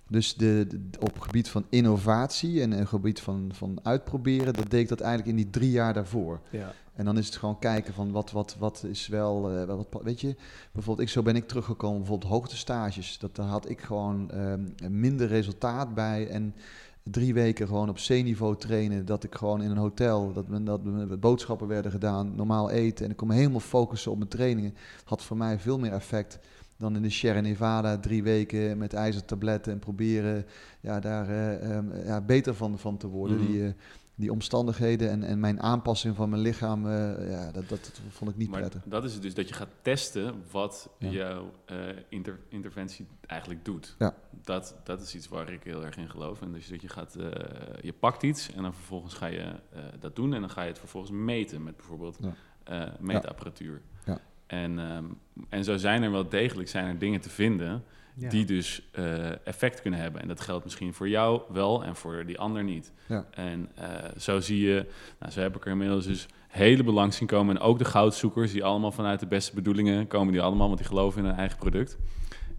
Dus de, de- op het gebied van innovatie en een gebied van, van uitproberen, dat deed ik dat eigenlijk in die drie jaar daarvoor. Ja. En dan is het gewoon kijken van wat, wat, wat is wel, eh, wat, weet je, bijvoorbeeld ik, zo ben ik teruggekomen, bijvoorbeeld hoogtestages. Dat, daar had ik gewoon ehm, minder resultaat bij en drie weken gewoon op C-niveau trainen, dat ik gewoon in een hotel, dat, men, dat boodschappen werden gedaan, normaal eten en ik kon me helemaal focussen op mijn trainingen, had voor mij veel meer effect dan in de Sierra Nevada drie weken met ijzertabletten en proberen ja, daar eh, ehm, ja, beter van, van te worden. Mhm. Die, eh, die omstandigheden en, en mijn aanpassing van mijn lichaam, eh, ja, dat, dat, dat vond ik niet maar prettig. dat is het dus, dat je gaat testen wat Ja. jouw eh, inter- interventie eigenlijk doet. Ja. Dat, dat is iets waar ik heel erg in geloof. En dus dat je gaat, eh, je pakt iets en dan vervolgens ga je dat doen en dan ga je het vervolgens meten met bijvoorbeeld meetapparatuur. Ja. En, ehm, en zo zijn er wel degelijk zijn er dingen te vinden Ja. die dus eh, effect kunnen hebben. En dat geldt misschien voor jou wel en voor die ander niet. Ja. En eh, zo zie je, nou, zo heb ik er inmiddels dus hele belang zien komen. En ook de goudzoekers, die allemaal vanuit de beste bedoelingen komen, die allemaal, want die geloven in hun eigen product.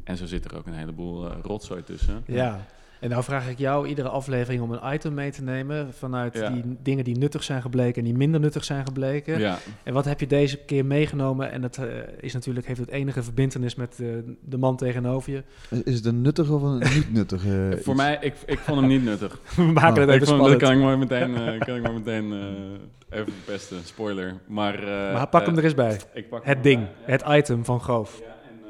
En zo zit er ook een heleboel eh, rotzooi tussen. Ja, en nou vraag ik jou iedere aflevering om een item mee te nemen vanuit Ja. die dingen die nuttig zijn gebleken en die minder nuttig zijn gebleken. Ja, En wat heb je deze keer meegenomen? En dat eh, is natuurlijk, heeft het enige verbindenis met eh, de man tegenover je. Is het een nuttig of een niet nuttige? voor iets? mij, ik, ik vond hem niet nuttig. We maken het ik even vond, spannend. dat kan ik mooi meteen, eh, kan ik maar meteen eh, even verpesten. Spoiler. Maar, eh, maar pak eh, hem er eens bij. ik Het ding, ja. het item van Groof. Ja, en,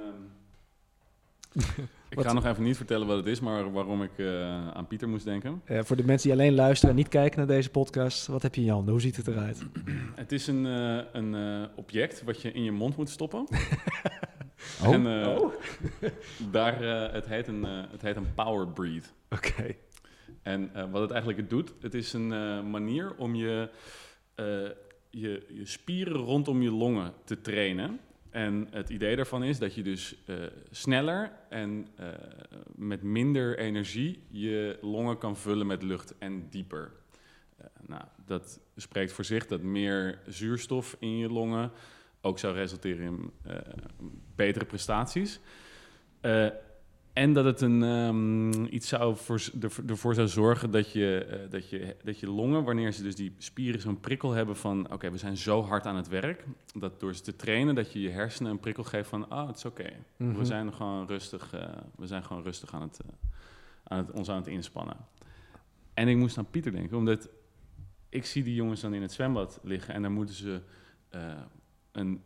ehm, ik Wat- ga nog even niet vertellen wat het is, maar waarom ik eh, aan Pieter moest denken. Eh, voor de mensen die alleen luisteren en niet kijken naar deze podcast, wat heb je in je handen? Hoe ziet het eruit? Het is een, eh, een object wat je in je mond moet stoppen. Oh, En eh, daar, het, heet een, het heet een power breathe. Oké. En wat het eigenlijk doet, het is een manier om je, je, je spieren rondom je longen te trainen. En het idee daarvan is dat je dus eh, sneller en eh, met minder energie je longen kan vullen met lucht en dieper. Eh, nou, dat spreekt voor zich dat meer zuurstof in je longen ook zou resulteren in betere prestaties. En dat het een, ehm, iets zou voor, ervoor- ervoor zou zorgen dat je, eh, dat, je, dat je longen, wanneer ze dus die spieren zo'n prikkel hebben van... oké, we zijn zo hard aan het werk, dat door ze te trainen... dat je je hersenen een prikkel geeft van, ah, het is oké. Mhm. We zijn gewoon rustig, eh, we zijn gewoon rustig aan het, eh, aan het, ons aan het inspannen. En ik moest aan Pieter denken, omdat ik zie die jongens dan in het zwembad liggen... en dan moeten ze een,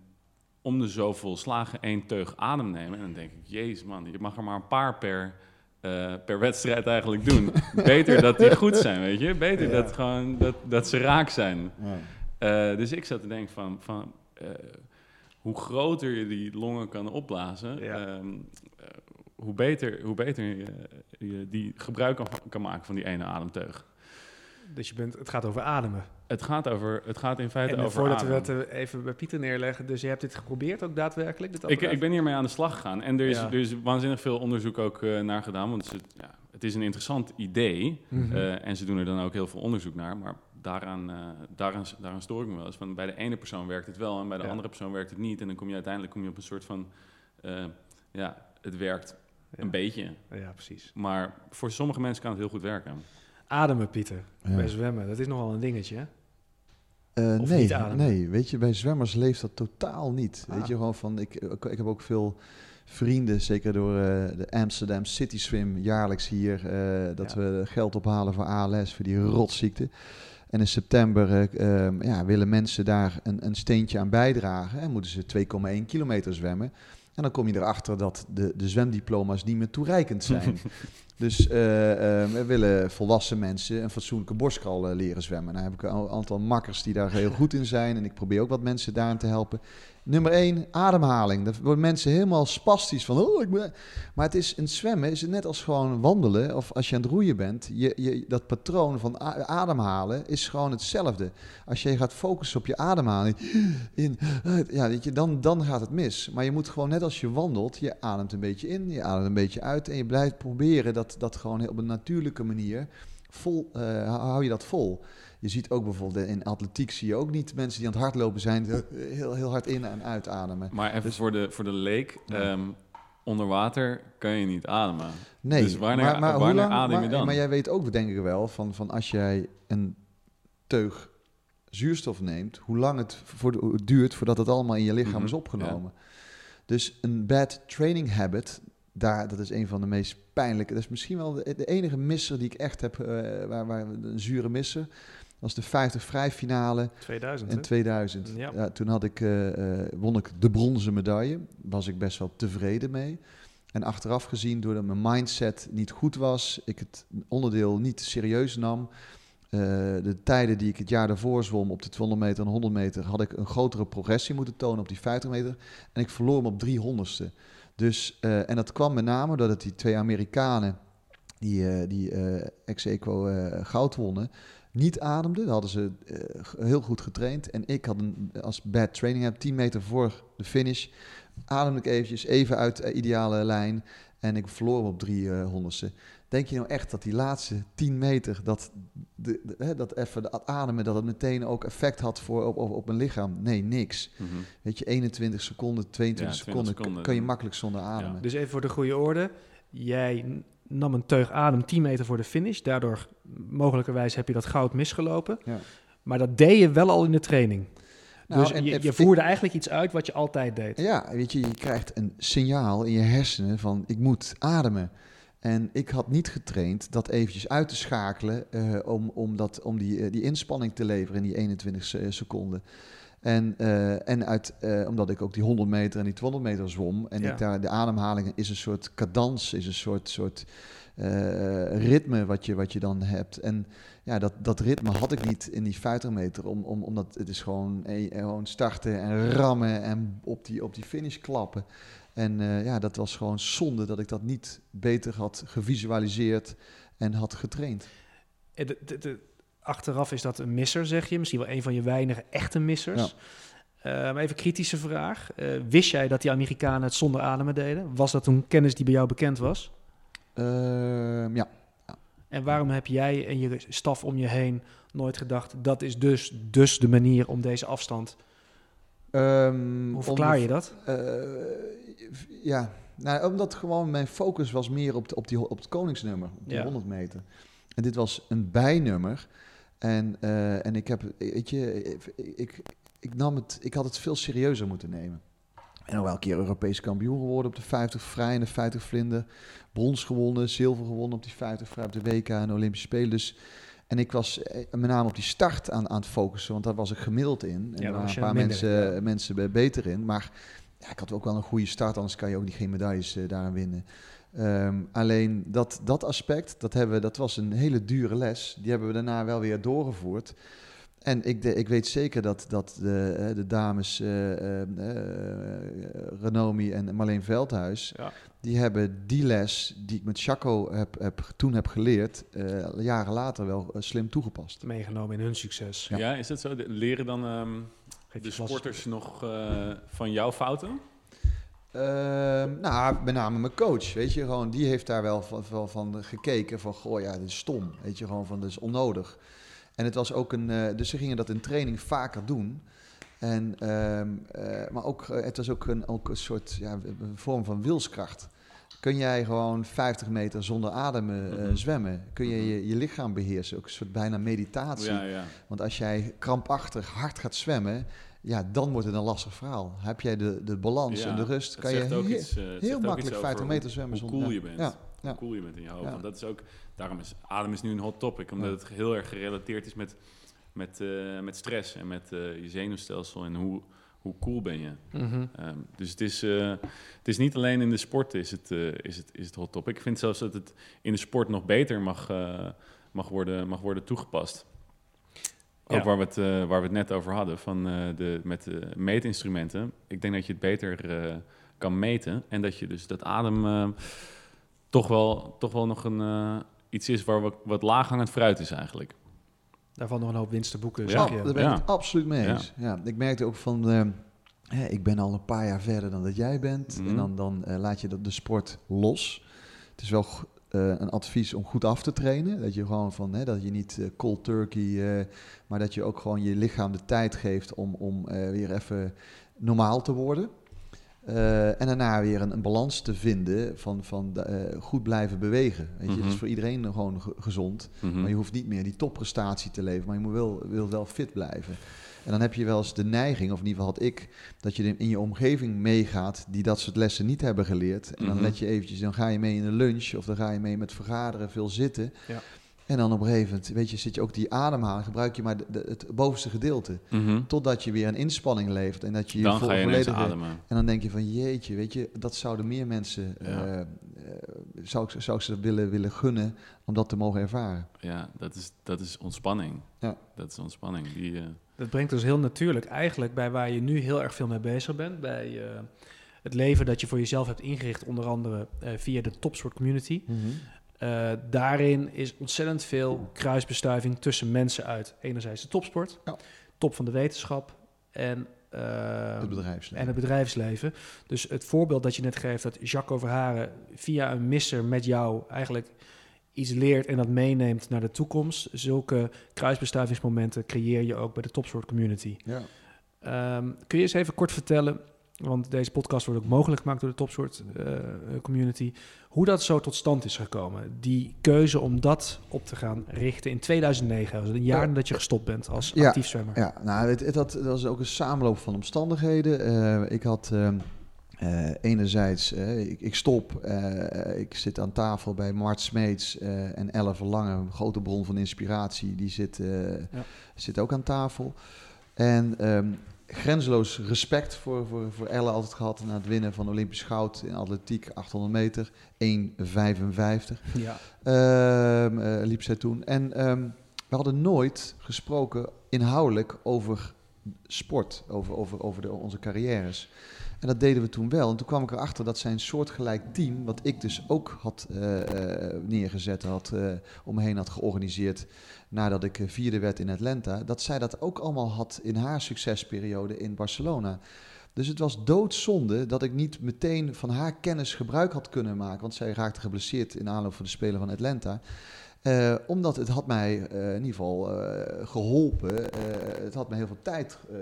om de zoveel slagen één teug adem nemen. En dan denk ik, jezus man, je mag er maar een paar per, eh, per wedstrijd eigenlijk doen. Beter dat die goed zijn, weet je? Beter Ja. dat, gewoon, dat, dat ze raak zijn. Ja. Eh, dus ik zat te denken van, van eh, hoe groter je die longen kan opblazen, Ja. ehm, eh, hoe beter, hoe beter je, je die gebruik kan, kan maken van die ene ademteug. Dus je bent, het gaat over ademen. Het gaat, over, het gaat in feite En eh, over voordat we het eh, even bij Pieter neerleggen, dus je hebt dit geprobeerd ook daadwerkelijk? Dit Ik, ik ben hiermee aan de slag gegaan. En er is, Ja. er is waanzinnig veel onderzoek ook eh, naar gedaan. Want het is, ja, het is een interessant idee. Mhm. en ze doen er dan ook heel veel onderzoek naar. Maar daaraan, daaraan, daaraan stoor ik me wel eens. Van bij de ene persoon werkt het wel en bij de Ja. andere persoon werkt het niet. En dan kom je uiteindelijk kom je op een soort van... ja, het werkt een beetje. Ja, precies. Maar voor sommige mensen kan het heel goed werken. Ademen, Pieter. Ja. Bij zwemmen, dat is nogal een dingetje, hè? Eh, nee, nee, weet je, bij zwemmers leeft dat totaal niet. Ah. Weet je, gewoon van, ik, ik, ik heb ook veel vrienden, zeker door eh, de Amsterdam City Swim jaarlijks hier, eh, dat Ja. we geld ophalen voor ALS, voor die rotziekte. En in september eh, ehm, ja, willen mensen daar een, een steentje aan bijdragen en moeten ze 2,1 kilometer zwemmen. En dan kom je erachter dat de, de zwemdiploma's niet meer toereikend zijn. Dus eh, eh, we willen volwassen mensen een fatsoenlijke borstkal eh, leren zwemmen. Nou heb ik een aantal makkers die daar heel goed in zijn. En ik probeer ook wat mensen daarin te helpen. Nummer één, ademhaling. Daar worden mensen helemaal spastisch van. Oh, ik. Maar het is in zwemmen is het net als gewoon wandelen of als je aan het roeien bent. Je, je, dat patroon van ademhalen is gewoon hetzelfde. Als je gaat focussen op je ademhaling, in, ja, weet je, dan, dan gaat het mis. Maar je moet gewoon net als je wandelt, je ademt een beetje in, je ademt een beetje uit en je blijft proberen dat, dat gewoon op een natuurlijke manier vol, eh, hou je dat vol. Je ziet ook bijvoorbeeld in atletiek zie je ook niet mensen die aan het hardlopen zijn, eh, heel, heel hard in- en uitademen. Maar even Dus- voor, de, voor de leek. Ja. ehm, onder water kan je niet ademen. Nee, Dus wanneer- maar, maar, wanneer lang, adem je maar, dan? maar jij weet ook, denk ik wel, van, van als jij een teug zuurstof neemt, hoe lang het voor de- duurt voordat het allemaal in je lichaam Mhm, is opgenomen. Dus een bad training habit, daar, dat is een van de meest pijnlijke. Dat is misschien wel de, de enige misser die ik echt heb, eh, waar, waar, een zure misser. Dat was de 50 vrij finale 2000, in hè? 2000. Ja. Ja. toen had ik, eh, eh, won ik de bronzen medaille. Was ik best wel tevreden mee. En achteraf gezien, doordat mijn mindset niet goed was, ik het onderdeel niet serieus nam. de tijden die ik het jaar daarvoor zwom op de 200 meter en 100 meter, had ik een grotere progressie moeten tonen op die 50 meter. En ik verloor hem op 300ste. Dus, eh, en dat kwam met name doordat die twee Amerikanen, die, eh, die ex equo eh, goud wonnen, niet ademden. Dat hadden ze heel goed getraind. En ik had een, als bad training heb 10 meter voor de finish, ademde ik eventjes even uit de ideale lijn. En ik verloor op 300ste. Denk je nou echt dat die laatste 10 meter, dat, de, de- hè, dat even de ademen, dat het meteen ook effect had voor, op, op, op mijn lichaam? Nee, niks. Mhm. Weet je, 21 seconden, 22 Ja, 20 seconden, seconden. kan je makkelijk zonder ademen. Dus even voor de goede orde. Jij nam een teug adem 10 meter voor de finish. Daardoor, mogelijkerwijs, heb je dat goud misgelopen. Ja. Maar dat deed je wel al in de training. Nou, dus en- je, en- je voerde eigenlijk iets uit wat je altijd deed. Ja, weet je, je krijgt een signaal in je hersenen van ik moet ademen. En ik had niet getraind dat eventjes uit te schakelen eh, om, om, dat, om die, eh, die inspanning te leveren in die 21 se- seconden. En, eh, en uit, eh, omdat ik ook die 100 meter en die 200 meter zwom. En Ja. ik daar, de ademhaling is een soort cadans, is een soort, soort eh, ritme wat je, wat je dan hebt. En ja, dat, dat ritme had ik niet in die 50 meter. Om, om, omdat het is gewoon, eh, gewoon starten en rammen en op die, op die finish klappen. En eh, ja, dat was gewoon zonde dat ik dat niet beter had gevisualiseerd en had getraind. Eh, de- de- de- achteraf is dat een misser, zeg je. Misschien wel een van je weinige echte missers. Eh, maar even kritische vraag. Wist jij dat die Amerikanen het zonder ademen deden? Was dat toen kennis die bij jou bekend was? Ehm, ja. En waarom heb jij en je staf om je heen nooit gedacht... dat is dus, dus de manier om deze afstand... Ehm, Hoe verklaar om- je dat? Eh, ja, nou, omdat gewoon mijn focus was meer op, de, op, die, op het koningsnummer, op die Ja. 100 meter. En dit was een bijnummer. En, eh, en ik heb, weet je, ik, ik, ik, nam het, ik had het veel serieuzer moeten nemen. En al wel een keer Europees kampioen geworden op de 50 vrij en de 50 vlinder. Brons gewonnen, zilver gewonnen op die 50 vrij op de WK en de Olympische Spelen. Dus, en ik was eh, met name op die start aan, aan het focussen, want daar was ik gemiddeld in. En daar waren was een paar minder, mensen, ja. mensen be- beter in. Maar ja, ik had ook wel een goede start, anders kan je ook niet geen medailles daaraan winnen. Ehm, alleen dat, dat aspect, dat, hebben, dat was een hele dure les. Die hebben we daarna wel weer doorgevoerd. En ik, de, ik weet zeker dat, dat de, de dames eh, Renomi en Marleen Veldhuis... Ja. die hebben die les die ik met Chaco heb, heb, toen heb geleerd... eh, jaren later wel slim toegepast. Meegenomen in hun succes. Ja. Ja. is het zo? De- leren dan ehm, Geef de sporters nog eh, van jouw fouten? Ehm, nou, met name mijn coach, weet je, gewoon, die heeft daar wel van, van, van gekeken van, goh, ja, dit is stom, weet je, gewoon van, dit is onnodig. En het was ook een, eh, dus ze gingen dat in training vaker doen. En, ehm, eh, maar ook, eh, het was ook een, ook een soort ja, een vorm van wilskracht. Kun jij gewoon 50 meter zonder ademen Mhm. zwemmen? Kun je, je je lichaam beheersen? Ook een soort bijna meditatie. Ja, ja. Want als jij krampachtig hard gaat zwemmen, ja, dan wordt het een lastig verhaal. Heb jij de, de balans Ja, en de rust, kan je ook heel, iets, heel makkelijk iets over 50 hoe- meter zwemmen. Hoe zonder- cool je bent. Hoe cool je bent in je hoofd. Want dat is ook, daarom is adem is nu een hot topic. Omdat het heel erg gerelateerd is met, met, eh, met stress en met eh, je zenuwstelsel en hoe, hoe cool ben je. Mhm. Ehm, dus het is, eh, het is niet alleen in de sport is het, is, het, is het hot topic. Ik vind zelfs dat het in de sport nog beter mag, mag, worden, mag worden toegepast. ook Ja. waar, we het, waar we het net over hadden, van, de, met de meetinstrumenten. Ik denk dat je het beter kan meten. En dat je dus dat adem toch, wel, toch wel nog een, eh, iets is waar wat, wat laaghangend fruit is eigenlijk. Daarvan nog een hoop winst te boeken, Ja. zeg Oh, je. daar ben ik Ja. het absoluut mee Ja. eens. Ja. ik merkte ook van, eh, hè, ik ben al een paar jaar verder dan dat jij bent. Mhm. En dan, dan eh, laat je de, de sport los. Het is wel eh, een advies om goed af te trainen. Dat je gewoon van, hè, dat je niet cold turkey, eh, maar dat je ook gewoon je lichaam de tijd geeft om, om eh, weer even normaal te worden. Eh, en daarna weer een, een balans te vinden van, van de, eh, goed blijven bewegen. Weet je, het Mhm. is voor iedereen gewoon ge- gezond. Mhm. Maar je hoeft niet meer die topprestatie te leveren, maar je moet wel, wil wel fit blijven. En dan heb je wel eens de neiging, of in ieder geval had ik, dat je in je omgeving meegaat die dat soort lessen niet hebben geleerd. En dan Mhm. let je eventjes, dan ga je mee in een lunch of dan ga je mee met vergaderen, veel zitten. Ja. En dan op een gegeven moment, weet je, zit je ook die ademhaling, gebruik je maar de, de- het bovenste gedeelte. Mhm. Totdat je weer een inspanning levert en dat je je Dan vo- ga je ineens volledige- ademen. en dan denk je van jeetje, weet je, dat zouden meer mensen, Ja. eh, eh, zou, ik, zou ik ze willen, willen gunnen om dat te mogen ervaren. Ja, dat is, dat is ontspanning. Ja. Dat is ontspanning. Die, eh, Dat brengt dus heel natuurlijk eigenlijk bij waar je nu heel erg veel mee bezig bent. Bij eh, het leven dat je voor jezelf hebt ingericht, onder andere eh, via de topsport community. Eh, daarin is ontzettend veel kruisbestuiving tussen mensen uit enerzijds de topsport, Ja. top van de wetenschap en, eh, Het bedrijfsleven. en het bedrijfsleven. Dus het voorbeeld dat je net geeft, dat Jacques Overharen via een misser met jou eigenlijk iets leert en dat meeneemt naar de toekomst. Zulke kruisbestuivingsmomenten creëer je ook bij de topsport community. Ja. Ehm, kun je eens even kort vertellen, want deze podcast wordt ook mogelijk gemaakt door de topsport eh, community, hoe dat zo tot stand is gekomen? Die keuze om dat op te gaan richten in 2009, dus een jaar Ja. nadat je gestopt bent als Ja. actief zwemmer. Ja, nou, het, het, had, het was ook een samenloop van omstandigheden. Eh, ik had ehm, eh, enerzijds, ik, ik stop, ik zit aan tafel bij Mart Smeets en Elle Verlangen, een grote bron van inspiratie, die zit, Ja. zit ook aan tafel. En ehm, grenzeloos respect voor, voor, voor Elle altijd gehad na het winnen van Olympisch goud in atletiek, 800 meter, 1,55. Ja. Ehm, eh, liep zij toen. En ehm, we hadden nooit gesproken inhoudelijk over sport, over, over, over de, onze carrières. En dat deden we toen wel. En toen kwam ik erachter dat zijn soortgelijk team, wat ik dus ook had eh, eh, neergezet, had, eh, om me heen had georganiseerd, nadat ik eh, vierde werd in Atlanta, dat zij dat ook allemaal had in haar succesperiode in Barcelona. Dus het was doodzonde dat ik niet meteen van haar kennis gebruik had kunnen maken. Want zij raakte geblesseerd in aanloop van de Spelen van Atlanta. Eh, omdat het had mij eh, in ieder geval eh, geholpen. Eh, het had me heel veel tijd uh,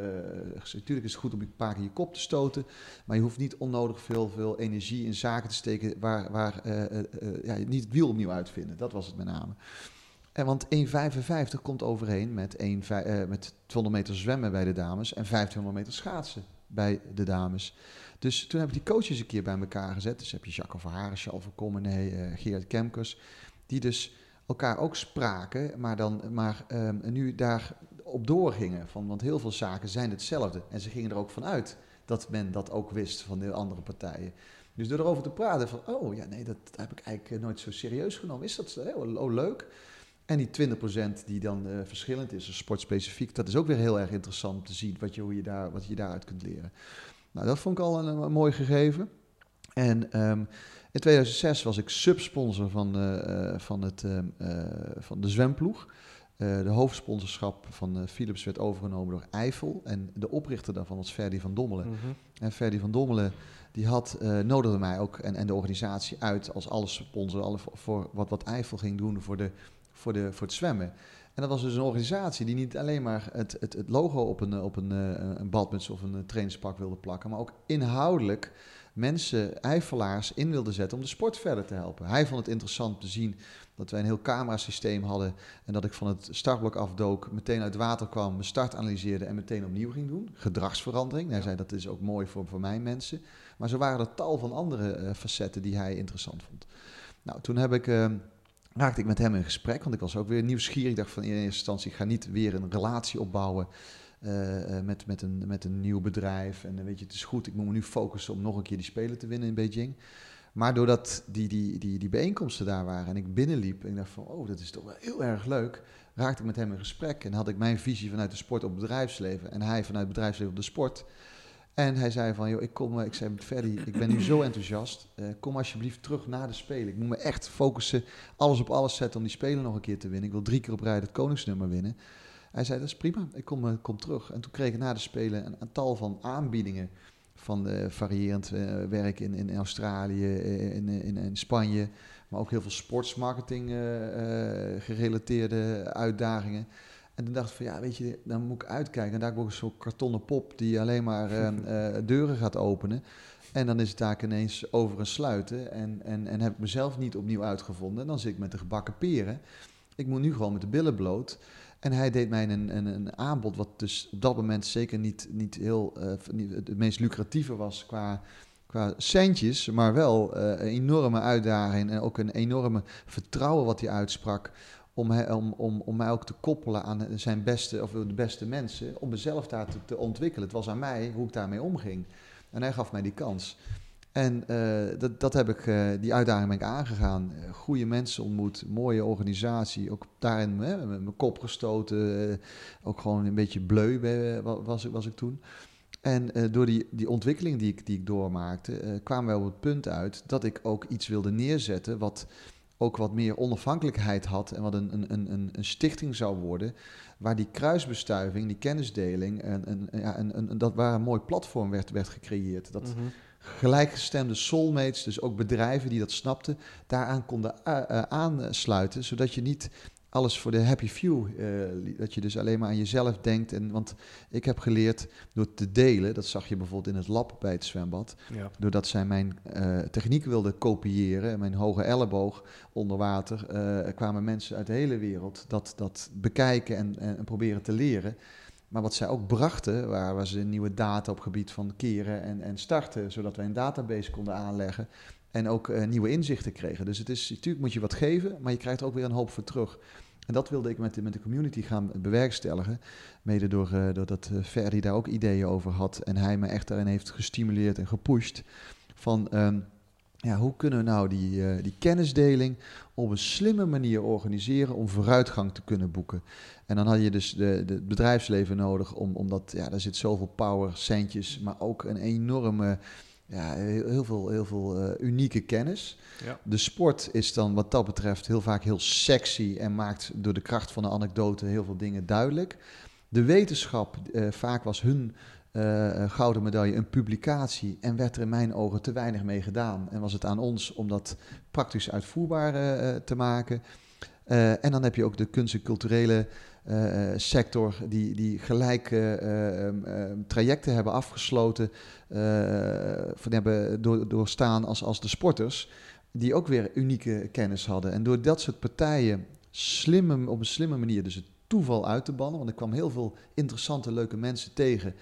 Natuurlijk is het goed om een paar keer je kop te stoten. Maar je hoeft niet onnodig veel, veel energie in zaken te steken waar, waar uh, uh, ja, niet het wiel opnieuw uitvinden. Dat was het met name. En want 1,55 komt overeen met, 1, met 200 meter zwemmen bij de dames en 1500 meter schaatsen bij de dames. Dus toen heb ik die coaches een keer bij elkaar gezet. Dus heb je Jacques Verharen, Charles van Commenee, uh, Gerard Kemkers. Die dus elkaar ook spraken, maar, dan, maar um, nu daar op doorgingen. Van, want heel veel zaken zijn hetzelfde. En ze gingen er ook vanuit dat men dat ook wist van de andere partijen. Dus door erover te praten van, oh ja, nee, dat, dat heb ik eigenlijk nooit zo serieus genomen. Is dat oh leuk. En die 20% die dan uh, verschillend is, sportspecifiek, dat is ook weer heel erg interessant om te zien wat je, hoe je, daar, wat je daaruit kunt leren. Nou, dat vond ik al een, een mooi gegeven. En um, in 2006 was ik subsponsor van, uh, van, het, uh, van de zwemploeg. Uh, de hoofdsponsorschap van Philips werd overgenomen door Eiffel. En de oprichter daarvan was Ferdy van Dommelen. Mm -hmm. En Ferdy van Dommelen die had, nodigde mij ook en, en de organisatie uit als alle sponsor alle voor, voor wat, wat Eiffel ging doen voor, de, voor, de, voor het zwemmen. En dat was dus een organisatie die niet alleen maar het, het, het logo op een, op een, een badmuts of een trainingspak wilde plakken, maar ook inhoudelijk mensen, eifelaars, in wilde zetten om de sport verder te helpen. Hij vond het interessant te zien dat wij een heel camerasysteem hadden en dat ik van het startblok afdook, meteen uit water kwam, mijn start analyseerde en meteen opnieuw ging doen. Gedragsverandering. Hij zei dat is ook mooi voor, voor mijn mensen. Maar zo waren er tal van andere uh, facetten die hij interessant vond. Nou, toen heb ik... Uh, raakte ik met hem in gesprek, want ik was ook weer nieuwsgierig. Ik dacht van in eerste instantie, ik ga niet weer een relatie opbouwen uh, uh, met, met, een, met een nieuw bedrijf. En weet je, het is goed, ik moet me nu focussen om nog een keer die Spelen te winnen in Beijing. Maar doordat die, die, die, die bijeenkomsten daar waren en ik binnenliep en ik dacht van, oh, dat is toch wel heel erg leuk, raakte ik met hem in gesprek en had ik mijn visie vanuit de sport op het bedrijfsleven en hij vanuit het bedrijfsleven op de sport. En hij zei van, joh, ik kom, eh, ik zei met Ferdy, ik ben nu zo enthousiast, uh, kom alsjeblieft terug naar de Spelen. Ik moet me echt focussen, alles op alles zetten om die Spelen nog een keer te winnen. Ik wil drie keer op rij het koningsnummer winnen. Hij zei, dat is prima, ik kom, uh, kom terug. En toen kreeg ik na de Spelen een, een tal van aanbiedingen van variërend werk in, in Australië, in, in, in, Spanje, maar ook heel veel sportsmarketing gerelateerde uitdagingen. En toen dacht ik van ja, weet je, dan moet ik uitkijken. En daar heb ik ook een soort kartonnen pop die alleen maar uh, deuren gaat openen. En dan is het daar ineens over een sluiten. En, en, en heb ik mezelf niet opnieuw uitgevonden. En dan zit ik met de gebakken peren. Ik moet nu gewoon met de billen bloot. En hij deed mij een, een, een aanbod wat dus op dat moment zeker niet, niet heel uh, niet het meest lucratieve was qua, qua centjes, maar wel een enorme uitdaging en ook een enorme vertrouwen wat hij uitsprak om, om, om, om mij ook te koppelen aan zijn beste of de beste mensen, om mezelf daar te, te, ontwikkelen. Het was aan mij hoe ik daarmee omging. En hij gaf mij die kans. En uh, dat, dat heb ik, uh, die uitdaging ben ik aangegaan. Goede mensen ontmoet, mooie organisatie. Ook daarin met mijn kop gestoten. ook gewoon een beetje bleu was, was ik toen. En door die, die ontwikkeling die ik, die ik doormaakte, kwamen we op het punt uit dat ik ook iets wilde neerzetten wat ook wat meer onafhankelijkheid had en wat een, een, een, een stichting zou worden, waar die kruisbestuiving, die kennisdeling, en, en, ja, en, dat waar een mooi platform werd, werd gecreëerd. Dat mhm. gelijkgestemde soulmates, dus ook bedrijven die dat snapten, daaraan konden uh, aansluiten, zodat je niet alles voor de happy few. Uh, dat je dus alleen maar aan jezelf denkt. En, want ik heb geleerd door te delen, dat zag je bijvoorbeeld in het lab bij het zwembad. Ja. Doordat zij mijn uh, techniek wilden kopiëren, mijn hoge elleboog onder water, uh, kwamen mensen uit de hele wereld dat, dat bekijken en, en, proberen te leren. Maar wat zij ook brachten, waren ze nieuwe data op gebied van keren en, en starten, zodat wij een database konden aanleggen. En ook uh, nieuwe inzichten kregen. Dus het is, natuurlijk moet je wat geven, maar je krijgt ook weer een hoop voor terug. En dat wilde ik met de, met de community gaan bewerkstelligen. Mede door, uh, doordat uh, Ferdi daar ook ideeën over had. En hij me echt daarin heeft gestimuleerd en gepusht. Van um, ja, hoe kunnen we nou die, die kennisdeling op een slimme manier organiseren om vooruitgang te kunnen boeken. En dan had je dus de bedrijfsleven nodig, om, omdat ja, daar zit zoveel power, centjes, maar ook een enorme ja, heel, veel, heel veel uh, unieke kennis. Ja. De sport is dan wat dat betreft heel vaak heel sexy en maakt door de kracht van de anekdote heel veel dingen duidelijk. De wetenschap, uh, vaak was hun uh, gouden medaille een publicatie en werd er in mijn ogen te weinig mee gedaan. En was het aan ons om dat praktisch uitvoerbaar te maken. en dan heb je ook de kunst- en culturele uh, sector die, die gelijk uh, trajecten hebben afgesloten, van hebben door, doorstaan als, als de sporters, die ook weer unieke kennis hadden. En door dat soort partijen slimme, op een slimme manier dus het toeval uit te bannen, want ik kwam heel veel interessante, leuke mensen tegen,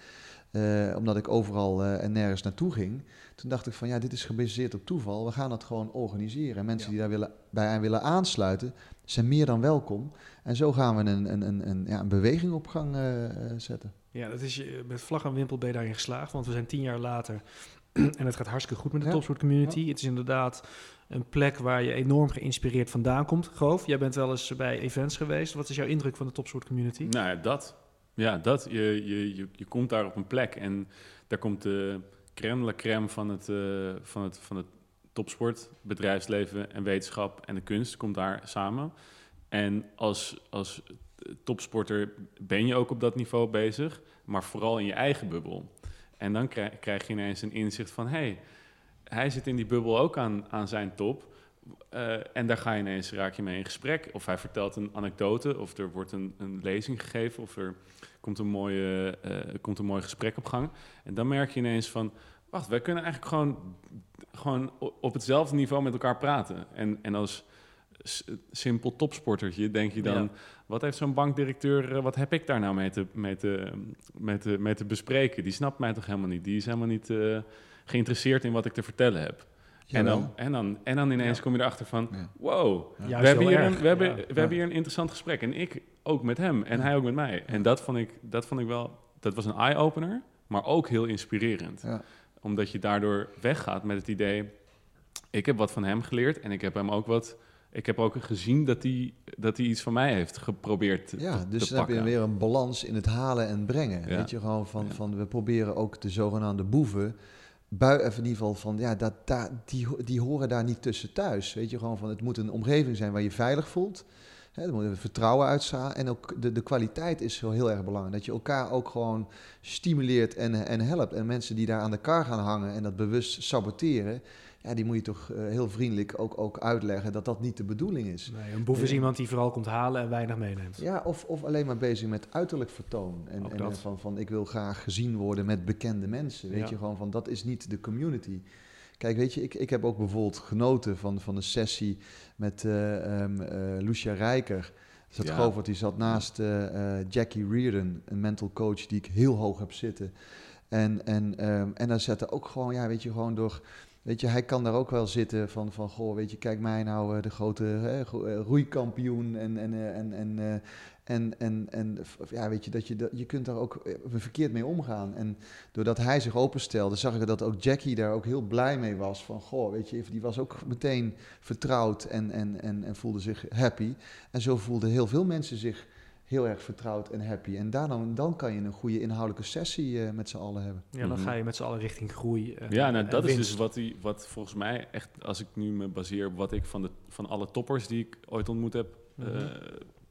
omdat ik overal en nergens naartoe ging. Toen dacht ik van ja, dit is gebaseerd op toeval, we gaan dat gewoon organiseren. En mensen die daar willen, bij willen aansluiten, zijn meer dan welkom. En zo gaan we een, een, een, een, ja, een beweging op gang uh, zetten. Ja, dat is, met vlag en wimpel ben je daarin geslaagd, want we zijn tien jaar later en het gaat hartstikke goed met de ja. topsport community. Het is inderdaad een plek waar je enorm geïnspireerd vandaan komt. Groof, jij bent wel eens bij events geweest. Wat is jouw indruk van de topsport community? Nou ja, dat. Ja, dat. Je, je, je, je komt daar op een plek en daar komt de crème la crème van het, uh, van het, van het topsport, bedrijfsleven en wetenschap en de kunst komt daar samen. En als, als topsporter ben je ook op dat niveau bezig, maar vooral in je eigen bubbel. En dan krijg, je ineens een inzicht van, hey, hij zit in die bubbel ook aan, aan zijn top. Uh, en daar ga je ineens, raak je mee in gesprek. Of hij vertelt een anekdote, of er wordt een, een lezing gegeven, of er komt een, mooie, uh, komt een mooi gesprek op gang. En dan merk je ineens van, wacht, wij kunnen eigenlijk gewoon, gewoon op hetzelfde niveau met elkaar praten. En, en als simpel topsportertje denk je dan, wat heeft zo'n bankdirecteur, eh, wat heb ik daar nou mee te, mee, te, mee, te, mee te bespreken? Die snapt mij toch helemaal niet? Die is helemaal niet uh, geïnteresseerd in wat ik te vertellen heb. En dan, en, dan, en dan ineens kom je erachter van, wow, we, hebben hier, een, we, hebben, we hebben hier een interessant gesprek. En ik ook met hem en hij ook met mij. En dat vond ik, dat vond ik wel, dat was een eye-opener, maar ook heel inspirerend. Omdat je daardoor weggaat met het idee, ik heb wat van hem geleerd en ik heb hem ook wat ik heb ook gezien dat hij dat iets van mij heeft geprobeerd te, Ja, dus te dan heb je weer een balans in het halen en brengen. Ja. Weet je, gewoon van, van we proberen ook de zogenaamde boeven, bui, in ieder geval van, ja, dat, daar die, die horen daar niet tussen thuis. Weet je, gewoon van, het moet een omgeving zijn waar je veilig voelt. Hè, er moet er vertrouwen uitstralen. En ook de, de kwaliteit is zo heel erg belangrijk. Dat je elkaar ook gewoon stimuleert en, en helpt. En mensen die daar aan de kar gaan hangen en dat bewust saboteren, ja, die moet je toch eh, heel vriendelijk ook, ook uitleggen dat dat niet de bedoeling is. Nee, een boef is Ja. iemand die vooral komt halen en weinig meeneemt. Ja, of, of alleen maar bezig met uiterlijk vertoon. En, en dat. eh, van, van ik wil graag gezien worden met bekende mensen. Weet Ja. je, gewoon van dat is niet de community. Kijk, weet je, ik, ik heb ook bijvoorbeeld genoten van, van een sessie met eh ehm, eh, Lucia Rijker. Zat Ja. Govert, die zat naast eh, eh, Jackie Reardon, een mental coach die ik heel hoog heb zitten. En, en, ehm, en dan zette ook gewoon, ja, weet je, gewoon door. Weet je, hij kan daar ook wel zitten van, van goh, weet je, kijk mij nou, eh, de grote hè, eh, roeikampioen en, en, eh, en, en, en, en, en ja, weet je, dat je, dat, je kunt daar ook verkeerd mee omgaan. En doordat hij zich openstelde, zag ik dat ook Jackie daar ook heel blij mee was. Van, goh, weet je, die was ook meteen vertrouwd en, en, en, en voelde zich happy. En zo voelden heel veel mensen zich heel erg vertrouwd en happy. En daarom, dan kan je een goede inhoudelijke sessie eh, met z'n allen hebben. Ja, dan Mhm. ga je met z'n allen richting groei. en- Ja, nou, en dat is dus wat, hij, wat volgens mij echt, als ik nu me baseer op wat ik van, de, van alle toppers die ik ooit ontmoet heb, eh, Mhm.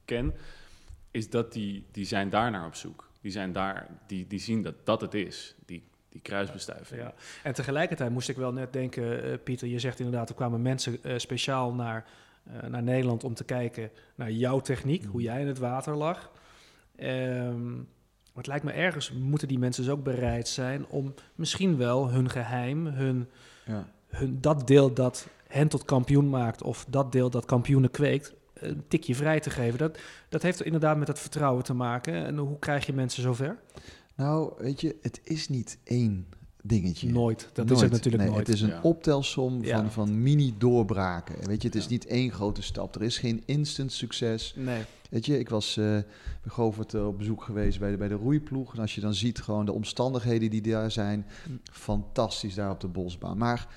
ken, is dat die, die zijn daar naar op zoek. Die zijn daar, die, die zien dat dat het is, die, die kruisbestuiving. Ja. En tegelijkertijd moest ik wel net denken, eh, Pieter, je zegt inderdaad, er kwamen mensen eh, speciaal naar, eh, naar Nederland om te kijken naar jouw techniek, hoe jij in het water lag. Maar het lijkt me ergens, moeten die mensen dus ook bereid zijn om misschien wel hun geheim, hun, Ja. hun, dat deel dat hen tot kampioen maakt of dat deel dat kampioenen kweekt, een tikje vrij te geven. Dat, dat heeft inderdaad met dat vertrouwen te maken. En hoe krijg je mensen zover? Nou, weet je, het is niet één dingetje. Nooit. Dat is het natuurlijk nee, nooit. Het is een Ja. optelsom Ja. van, van mini-doorbraken. Weet je, het is Ja. niet één grote stap. Er is geen instant succes. Nee. Weet je, ik was eh bij Govert eh, op bezoek geweest bij de, bij de roeiploeg. En als je dan ziet gewoon de omstandigheden die daar zijn, fantastisch daar op de bosbaan. Maar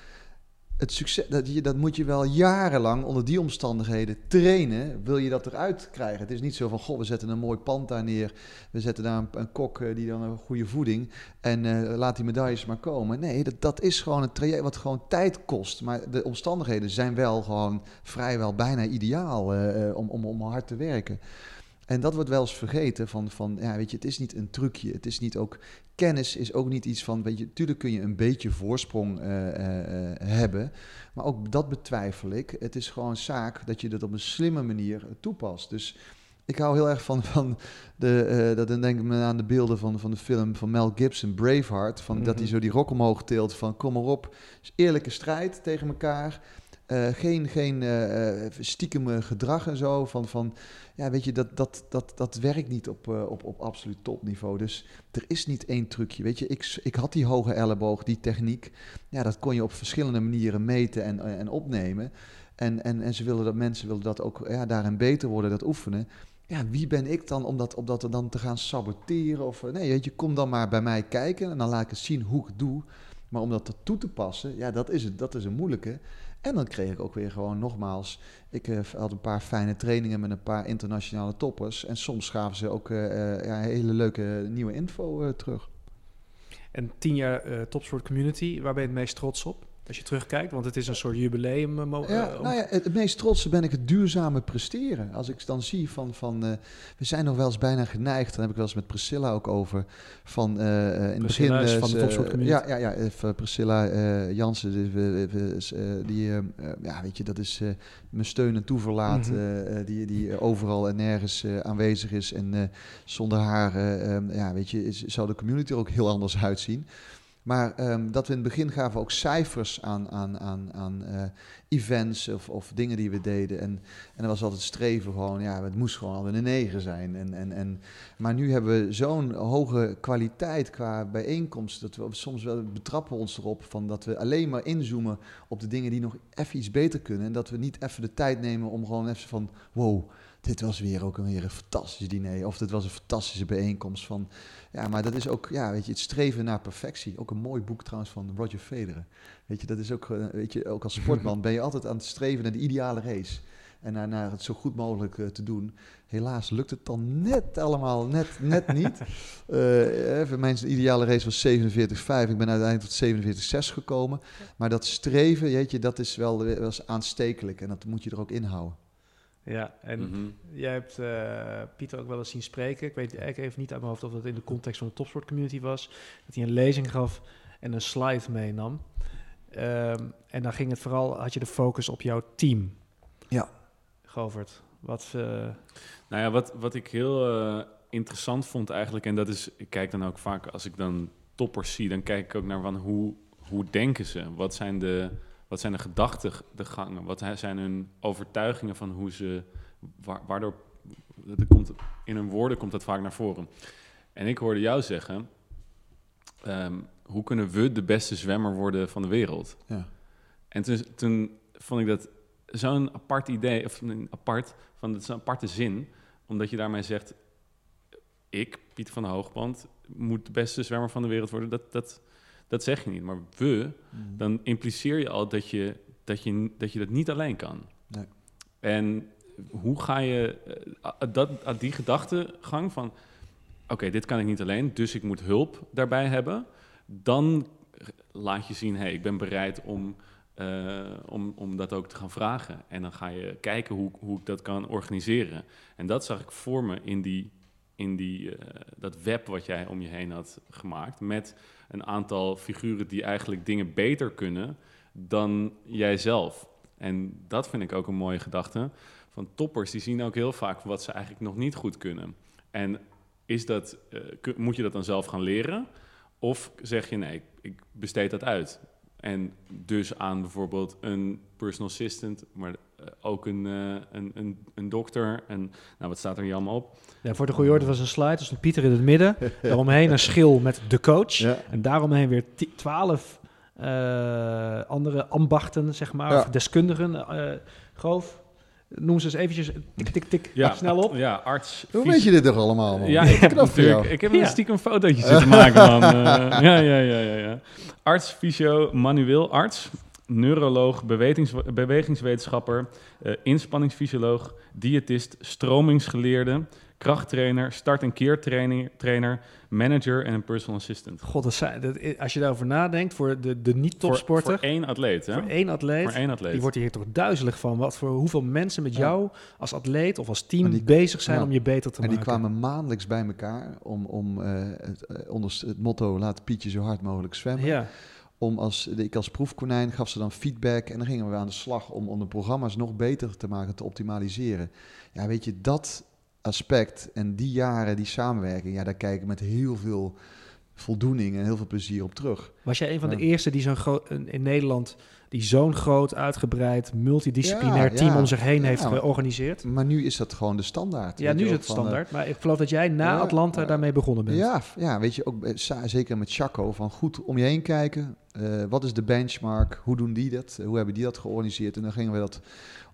het succes, dat, je, dat moet je wel jarenlang onder die omstandigheden trainen, wil je dat eruit krijgen. Het is niet zo van, goh, we zetten een mooi pand daar neer, we zetten daar een, kok eh, die dan een goede voeding en eh, laat die medailles maar komen. Nee, dat, dat is gewoon een traject wat gewoon tijd kost. Maar de omstandigheden zijn wel gewoon vrijwel bijna ideaal eh, om, om, om hard te werken. En dat wordt wel eens vergeten van, van, ja, weet je, het is niet een trucje. Het is niet ook, kennis is ook niet iets van, weet je, tuurlijk kun je een beetje voorsprong eh, eh, eh, hebben. Maar ook dat betwijfel ik. Het is gewoon zaak dat je dat op een slimme manier toepast. Dus ik hou heel erg van, van de, dat dan denk ik me aan de beelden van, van de film van Mel Gibson, Braveheart. Van Dat hij Mhm. zo die rok omhoog tilt van kom maar op. Eerlijke strijd tegen elkaar. Eh, geen geen eh, eh, stiekem eh, gedrag en zo. Van, van, ja, weet je, dat, dat, dat, dat werkt niet op, op, op absoluut topniveau. Dus er is niet één trucje. Weet je, ik, ik had die hoge elleboog, die techniek. Ja, dat kon je op verschillende manieren meten en, en opnemen. En, en, en ze willen dat mensen willen dat ook ja, daarin beter worden, dat oefenen. Ja, wie ben ik dan om dat, om dat dan te gaan saboteren? Of, nee, weet je, kom dan maar bij mij kijken en dan laat ik zien hoe ik het doe. Maar om dat toe te passen, ja, dat is, het, dat is een moeilijke. En dan kreeg ik ook weer gewoon nogmaals, ik eh, had een paar fijne trainingen met een paar internationale toppers. En soms gaven ze ook eh, eh, ja, hele leuke nieuwe info terug. En tien jaar Topsport Community, waar ben je het meest trots op? Als je terugkijkt, want het is een soort jubileum. eh, Ja, eh, nou ja, het, meest trotse ben ik het duurzame presteren. Als ik dan zie van, van eh, we zijn nog wel eens bijna geneigd, daar heb ik wel eens met Priscilla ook over, van in het begin... van de ze- Topsport Community. Ja, ja, ja even Priscilla Jansen, die, die ja, weet je, dat is mijn steun en toeverlaat, Mhm. die, die overal en nergens aanwezig is. En zonder haar, ja, weet je, is, zou de community er ook heel anders uitzien. Maar ehm, dat we in het begin gaven ook cijfers aan, aan, aan, aan eh, events of, of dingen die we deden. En, en er was altijd streven gewoon, ja, het moest gewoon altijd een negen zijn. En, en, en, maar nu hebben we zo'n hoge kwaliteit qua bijeenkomst, dat we soms wel betrappen ons erop van dat we alleen maar inzoomen op de dingen die nog even iets beter kunnen. En dat we niet even de tijd nemen om gewoon even van, wow, dit was weer ook een, weer een fantastisch diner. Of dit was een fantastische bijeenkomst van... Ja, maar dat is ook, ja, weet je, het streven naar perfectie. Ook een mooi boek trouwens van Roger Federer. Weet je, dat is ook, eh, weet je, ook als sportman ben je altijd aan het streven naar de ideale race. en naar, naar het zo goed mogelijk eh, te doen. Helaas lukt het dan net allemaal, net, net niet. Eh, even, mijn ideale race was 47,5. Ik ben uiteindelijk tot 47,6 gekomen. Maar dat streven, weet je, dat is wel was aanstekelijk en dat moet je er ook inhouden. Ja, en Mhm. jij hebt eh, Pieter ook wel eens zien spreken. Ik weet eigenlijk even niet uit mijn hoofd of dat in de context van de topsportcommunity was. Dat hij een lezing gaf en een slide meenam. Ehm, en dan ging het vooral, had je de focus op jouw team. Ja. Govert, wat... eh, Nou ja, wat, wat ik heel eh, interessant vond eigenlijk, en dat is, ik kijk dan ook vaak als ik dan toppers zie, dan kijk ik ook naar van hoe, hoe denken ze? Wat zijn de, wat zijn de gedachtegangen? Wat he- zijn hun overtuigingen van hoe ze, wa- waardoor, dat komt, in hun woorden komt dat vaak naar voren. En ik hoorde jou zeggen, ehm, hoe kunnen we de beste zwemmer worden van de wereld? Ja. En toen, toen vond ik dat zo'n apart idee, of een apart, van het is een aparte zin, omdat je daarmee zegt, ik, Pieter van de Hoogband, moet de beste zwemmer van de wereld worden. Dat, dat, dat zeg je niet. Maar we, Mm. dan impliceer je al dat je dat, je, dat, je dat niet alleen kan. Nee. En hoe ga je eh, dat, a- die gedachtegang van... oké, dit kan ik niet alleen, dus ik moet hulp daarbij hebben... dan laat je zien, hey, ik ben bereid om, eh, om, om dat ook te gaan vragen. En dan ga je kijken hoe, hoe ik dat kan organiseren. En dat zag ik voor me in, die, in die, eh, dat web wat jij om je heen had gemaakt... met een aantal figuren die eigenlijk dingen beter kunnen dan jijzelf. En dat vind ik ook een mooie gedachte. Van toppers, die zien ook heel vaak wat ze eigenlijk nog niet goed kunnen. En is dat, eh, moet je dat dan zelf gaan leren? Of zeg je nee, ik, ik besteed dat uit. En dus aan bijvoorbeeld een personal assistant, maar eh, ook een, eh, een, een, een dokter. En nou, wat staat er hier allemaal op? ja, voor de goede orde was een slide, dus een Pieter in het midden. daaromheen een schil met de coach. Ja. En daaromheen weer twaalf eh, andere ambachten, zeg maar, Ja. of deskundigen. eh Groof, noem ze eens eventjes tik, tik, tik, snel op. Ja, arts. Hoe weet je dit toch allemaal, man? Ja, ik heb natuurlijk. Ik heb Ja. een stiekem fotootje zitten maken, man. Eh, ja, ja, ja, ja, ja. Arts, fysio, manueel arts, neuroloog, bewegings, bewegingswetenschapper, eh, inspanningsfysioloog, diëtist, stromingsgeleerde, krachttrainer, start- en keertrainer, trainer, manager en een personal assistant. God, dat zijn, dat, i- als je daarover nadenkt, voor de, de niet-topsporter, voor één atleet, hè? voor één atleet, Voor één atleet. die wordt hier toch duizelig van. Wat voor hoeveel mensen met Ja. jou als atleet of als team die- bezig zijn ja. om je beter te En die maken. kwamen maandelijks bij elkaar om, om eh, het, eh, onder het motto laat Pietje zo hard mogelijk zwemmen. Ja, Om als, ik als proefkonijn gaf ze dan feedback en dan gingen we aan de slag om, om de programma's nog beter te maken, te optimaliseren. Ja, weet je, dat aspect en die jaren, die samenwerking, ja, daar kijk ik met heel veel voldoening en heel veel plezier op terug. was jij een van de Ja. eerste die zo'n groot in Nederland die zo'n groot, uitgebreid, multidisciplinair Ja, team ja. om zich heen heeft georganiseerd? Maar nu is dat gewoon de standaard. Ja, nu is het van, eh, standaard. Maar ik geloof dat jij na Atlanta daarmee begonnen bent. Ja, ja, weet je, ook sa- zeker met Chaco, van goed om je heen kijken. eh, wat is de benchmark? Hoe doen die dat? Hoe hebben die dat georganiseerd? En dan gingen we dat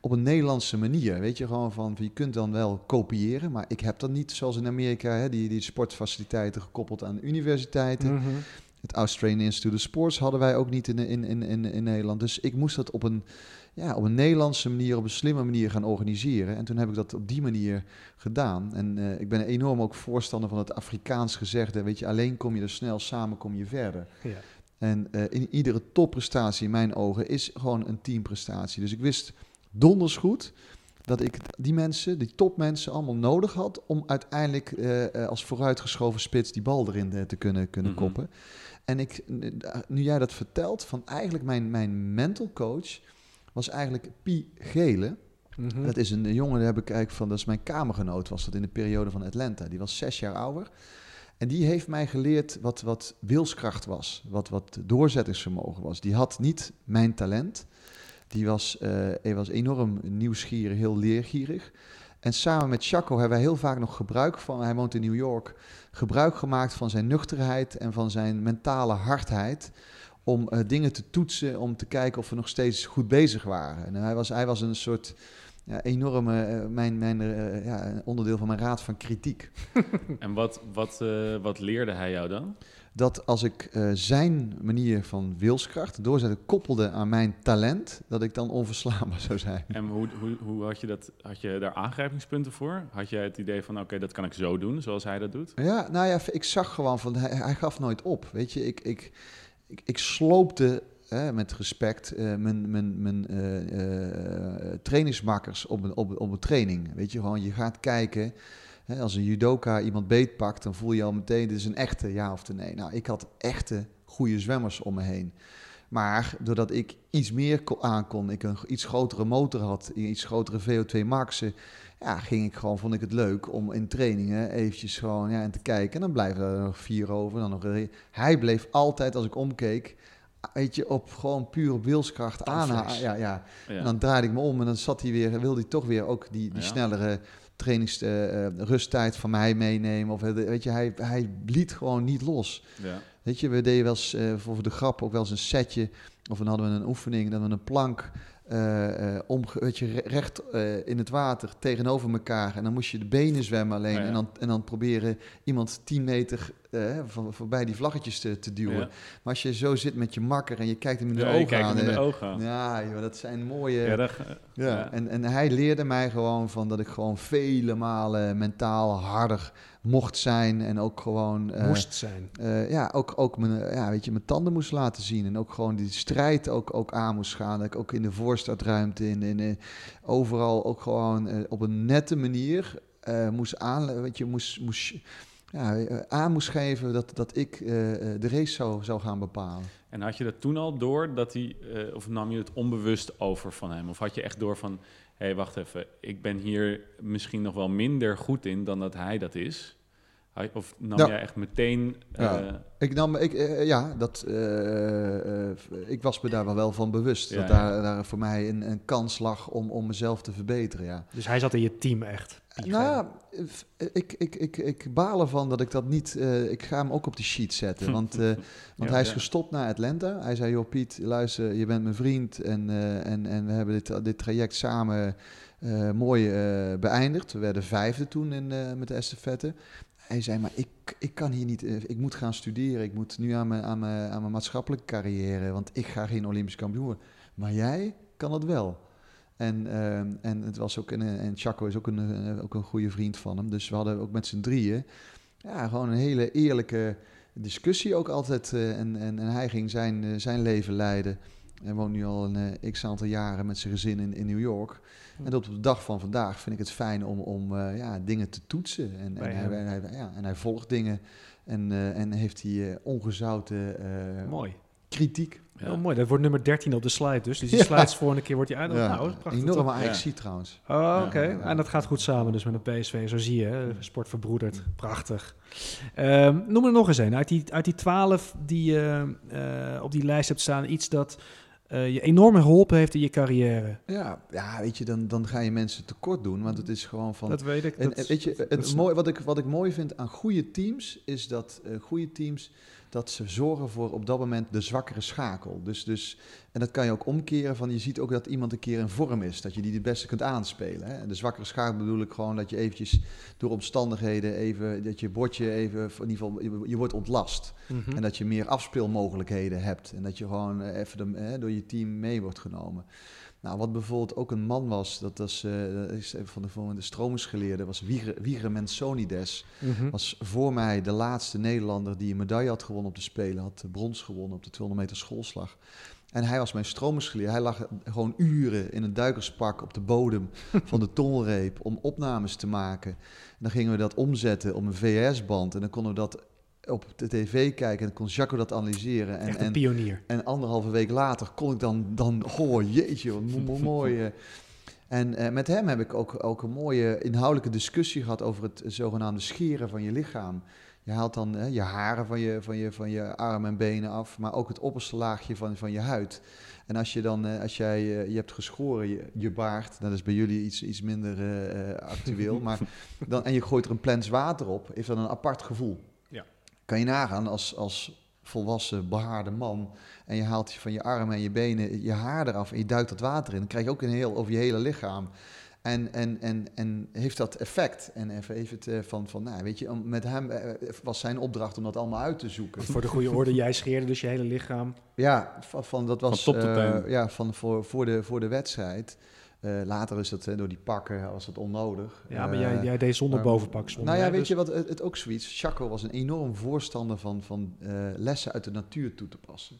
op een Nederlandse manier, weet je, gewoon van, je kunt dan wel kopiëren, maar ik heb dan niet, zoals in Amerika, hè, die, die sportfaciliteiten gekoppeld aan universiteiten. Mhm. Het Australian Institute of Sports hadden wij ook niet in, in, in, in, in Nederland. Dus ik moest dat op een, ja, op een Nederlandse manier, op een slimme manier gaan organiseren. En toen heb ik dat op die manier gedaan. En eh, ik ben enorm ook voorstander van het Afrikaans gezegde. Weet je, alleen kom je er snel, samen kom je verder. Ja. En eh, in iedere topprestatie in mijn ogen is gewoon een teamprestatie. Dus ik wist donders goed dat ik die mensen, die topmensen, allemaal nodig had om uiteindelijk eh, eh, als vooruitgeschoven spits die bal erin eh, te kunnen, kunnen Mhm. koppen. En ik, nu jij dat vertelt, van eigenlijk mijn, mijn mental coach was eigenlijk Pi Gele. Mhm. Dat is een jongen, daar heb ik eigenlijk van, dat is mijn kamergenoot, was dat in de periode van Atlanta. Die was zes jaar ouder. En die heeft mij geleerd wat, wat wilskracht was, wat, wat doorzettingsvermogen was. Die had niet mijn talent. Die was, eh, hij was enorm nieuwsgierig, heel leergierig. En samen met Chaco hebben wij heel vaak nog gebruik van, hij woont in New York, gebruik gemaakt van zijn nuchterheid en van zijn mentale hardheid. Om eh, dingen te toetsen, om te kijken of we nog steeds goed bezig waren. En hij was, hij was een soort ja, enorme, eh, mijn, mijn, onderdeel van mijn raad van kritiek. En wat, wat, wat leerde hij jou dan? Dat als ik eh, zijn manier van wilskracht doorzetten koppelde aan mijn talent, dat ik dan onverslaanbaar zou zijn. En hoe, hoe, hoe had je dat? Had je daar aangrijpingspunten voor? Had jij het idee van, oké, dat kan ik zo doen, zoals hij dat doet? Ja, nou ja, ik zag gewoon van, hij, hij gaf nooit op. Weet je, ik, ik, ik, ik sloopte hè, met respect eh, mijn, mijn, mijn eh, trainingsmakkers op een, op, op een training. Weet je, gewoon je gaat kijken. Hè, als een judoka iemand beetpakt, dan voel je al meteen, dit is een echte ja of nee. Nou, ik had echte goede zwemmers om me heen. Maar doordat ik iets meer ko- aankon, ik een iets grotere motor had, iets grotere VO2 maxen, ja, ging ik gewoon, vond ik het leuk om in trainingen eventjes gewoon ja, en te kijken. En dan blijven er nog vier over. Dan nog, een- hij bleef altijd, als ik omkeek, weet je, op gewoon puur op wilskracht aan. Ja, ja. Ja. En dan draaide ik me om en dan zat hij weer, wilde hij toch weer ook die, die Ja. snellere trainings, eh, eh, rusttijd van mij meenemen. Of, eh, weet je, hij, hij liet gewoon niet los. ja. Weet je, we deden wel eens voor de grap ook wel eens een setje. Of dan hadden we een oefening dat we een plank eh, om, weet je, re- recht eh, in het water tegenover elkaar. En dan moest je de benen zwemmen alleen. Ja. en, dan, en dan proberen iemand 10 meter van, voorbij die vlaggetjes te, te duwen. Ja. Maar als je zo zit met je makker en je kijkt hem in de ogen aan. hem in de ogen ja, joh, dat zijn mooie. Dat, Ja. En, en hij leerde mij gewoon van dat ik gewoon vele malen mentaal harder mocht zijn. En ook gewoon. eh, Moest zijn. eh, ja, ook, ook mijn, eh, ja, weet je, mijn tanden moest laten zien. En ook gewoon die strijd ook, ook aan moest gaan. Dat ik ook in de voorstartruimte, in, in, eh, overal ook gewoon eh, op een nette manier eh, moest aan. Weet je, moest, moest, ja, aan moest geven dat, dat ik eh, eh, de race zou, zou gaan bepalen. En had je dat toen al door dat hij, eh, of nam je het onbewust over van hem? Of had je echt door van, hé, hey, wacht even, ik ben hier misschien nog wel minder goed in dan dat hij dat is? Of nam Ja. jij echt meteen... Ja. eh, Ik nam, ik, eh, ja, dat, eh, eh, ik was me daar wel, wel van bewust. Ja, dat ja. daar, daar voor mij een, een kans lag om, om mezelf te verbeteren, ja. Dus hij zat in je team echt. Piek Nou, ik, ik, ik, ik baal ervan dat ik dat niet... eh, ik ga hem ook op de sheet zetten. Want, eh, want Ja, hij is ja. gestopt naar Atlanta. Hij zei, joh Piet, luister, je bent mijn vriend. En, eh, en, en we hebben dit, dit traject samen eh, mooi eh, beëindigd. We werden vijfde toen in, eh, met de estafette. Hij zei, maar ik, ik kan hier niet... eh, ik moet gaan studeren. Ik moet nu aan mijn, aan, mijn, aan mijn maatschappelijke carrière. Want ik ga geen Olympisch kampioen. Maar jij kan het wel. En, ehm, en het was ook een, en Chaco is ook een, eh, ook een goede vriend van hem. Dus we hadden ook met z'n drieën ja, gewoon een hele eerlijke discussie ook altijd. eh, en, en, en hij ging zijn, eh, zijn leven leiden. Hij woont nu al een eh, x aantal jaren met zijn gezin in, in New York. En op de dag van vandaag vind ik het fijn om, om eh, ja, dingen te toetsen. En, en, hij, ja, en hij volgt dingen. En, eh, en heeft hij eh, ongezouten eh, Mooi. kritiek. ja. Oh, mooi. Dat wordt nummer 13 op de slide dus. Dus die Ja. slides volgende keer wordt die uit. Ja, Nou, prachtig. enorme toch? Ajax trouwens. Oh, oké. Ja, ja, ja. En dat gaat goed samen dus met een PSV. Zo zie je, hè? sport verbroederd. Prachtig. Ehm, noem er nog eens een. Uit die, uit die 12 die je eh, op die lijst hebt staan, iets dat eh, je enorm geholpen heeft in je carrière. Ja, ja weet je, dan, dan ga je mensen tekort doen. Want het is gewoon van... Dat weet ik. En, dat- en weet je, het mooi, wat, ik, wat ik mooi vind aan goede teams, is dat eh, goede teams dat ze zorgen voor op dat moment de zwakkere schakel. Dus, dus, en dat kan je ook omkeren van, je ziet ook dat iemand een keer in vorm is, dat je die het beste kunt aanspelen. Hè? De zwakkere schakel bedoel ik gewoon dat je eventjes door omstandigheden even, dat je bordje even, in ieder geval, je, je wordt ontlast. Mhm. En dat je meer afspeelmogelijkheden hebt. En dat je gewoon eh, even de, hè, door je team mee wordt genomen. Nou, wat bijvoorbeeld ook een man was, dat, was, eh, is even van de, van de stromingsgeleerde, was Wieger, Mensonides. Mhm. Was voor mij de laatste Nederlander die een medaille had gewonnen op de Spelen. Had de brons gewonnen op de 200 meter schoolslag. En hij was mijn stromingsgeleerde. Hij lag gewoon uren in een duikerspak op de bodem van de tondelreep om opnames te maken. En dan gingen we dat omzetten op een VHS-band. En dan konden we dat op de tv kijken. En kon Jacco dat analyseren. En, Echt een en, pionier. en anderhalve week later kon ik dan, dan oh jeetje, wat mo- mo- mooi. En eh, met hem heb ik ook, ook een mooie inhoudelijke discussie gehad over het zogenaamde scheren van je lichaam. Je haalt dan eh, je haren van je, van, je, van je armen en benen af, maar ook het opperste laagje van, van je huid. En als je dan, eh, als jij eh, je hebt geschoren, je, je baard, dat is bij jullie iets, iets minder actueel, maar dan, en je gooit er een plens water op, heeft dat een apart gevoel. Kan je nagaan als, als volwassen, behaarde man en je haalt je van je armen en je benen je haar eraf en je duikt dat water in, dan krijg je ook een heel over je hele lichaam. En, en, en, en heeft dat effect? En even, heeft het eh, van, van, nou weet je, met hem eh, was zijn opdracht om dat allemaal uit te zoeken. Voor de goede orde, jij scheerde dus je hele lichaam. Ja, van, van, dat was top tot eh, ja, van, voor, voor, de, voor de wedstrijd. Eh, later is dat hè, door die pakken was dat onnodig. Ja, maar Eh, jij, jij deed zonder maar- bovenpak. Zonder, nou ja, hè, weet dus- je wat het, het ook zoiets? Chaco was een enorm voorstander van, van eh, lessen uit de natuur toe te passen.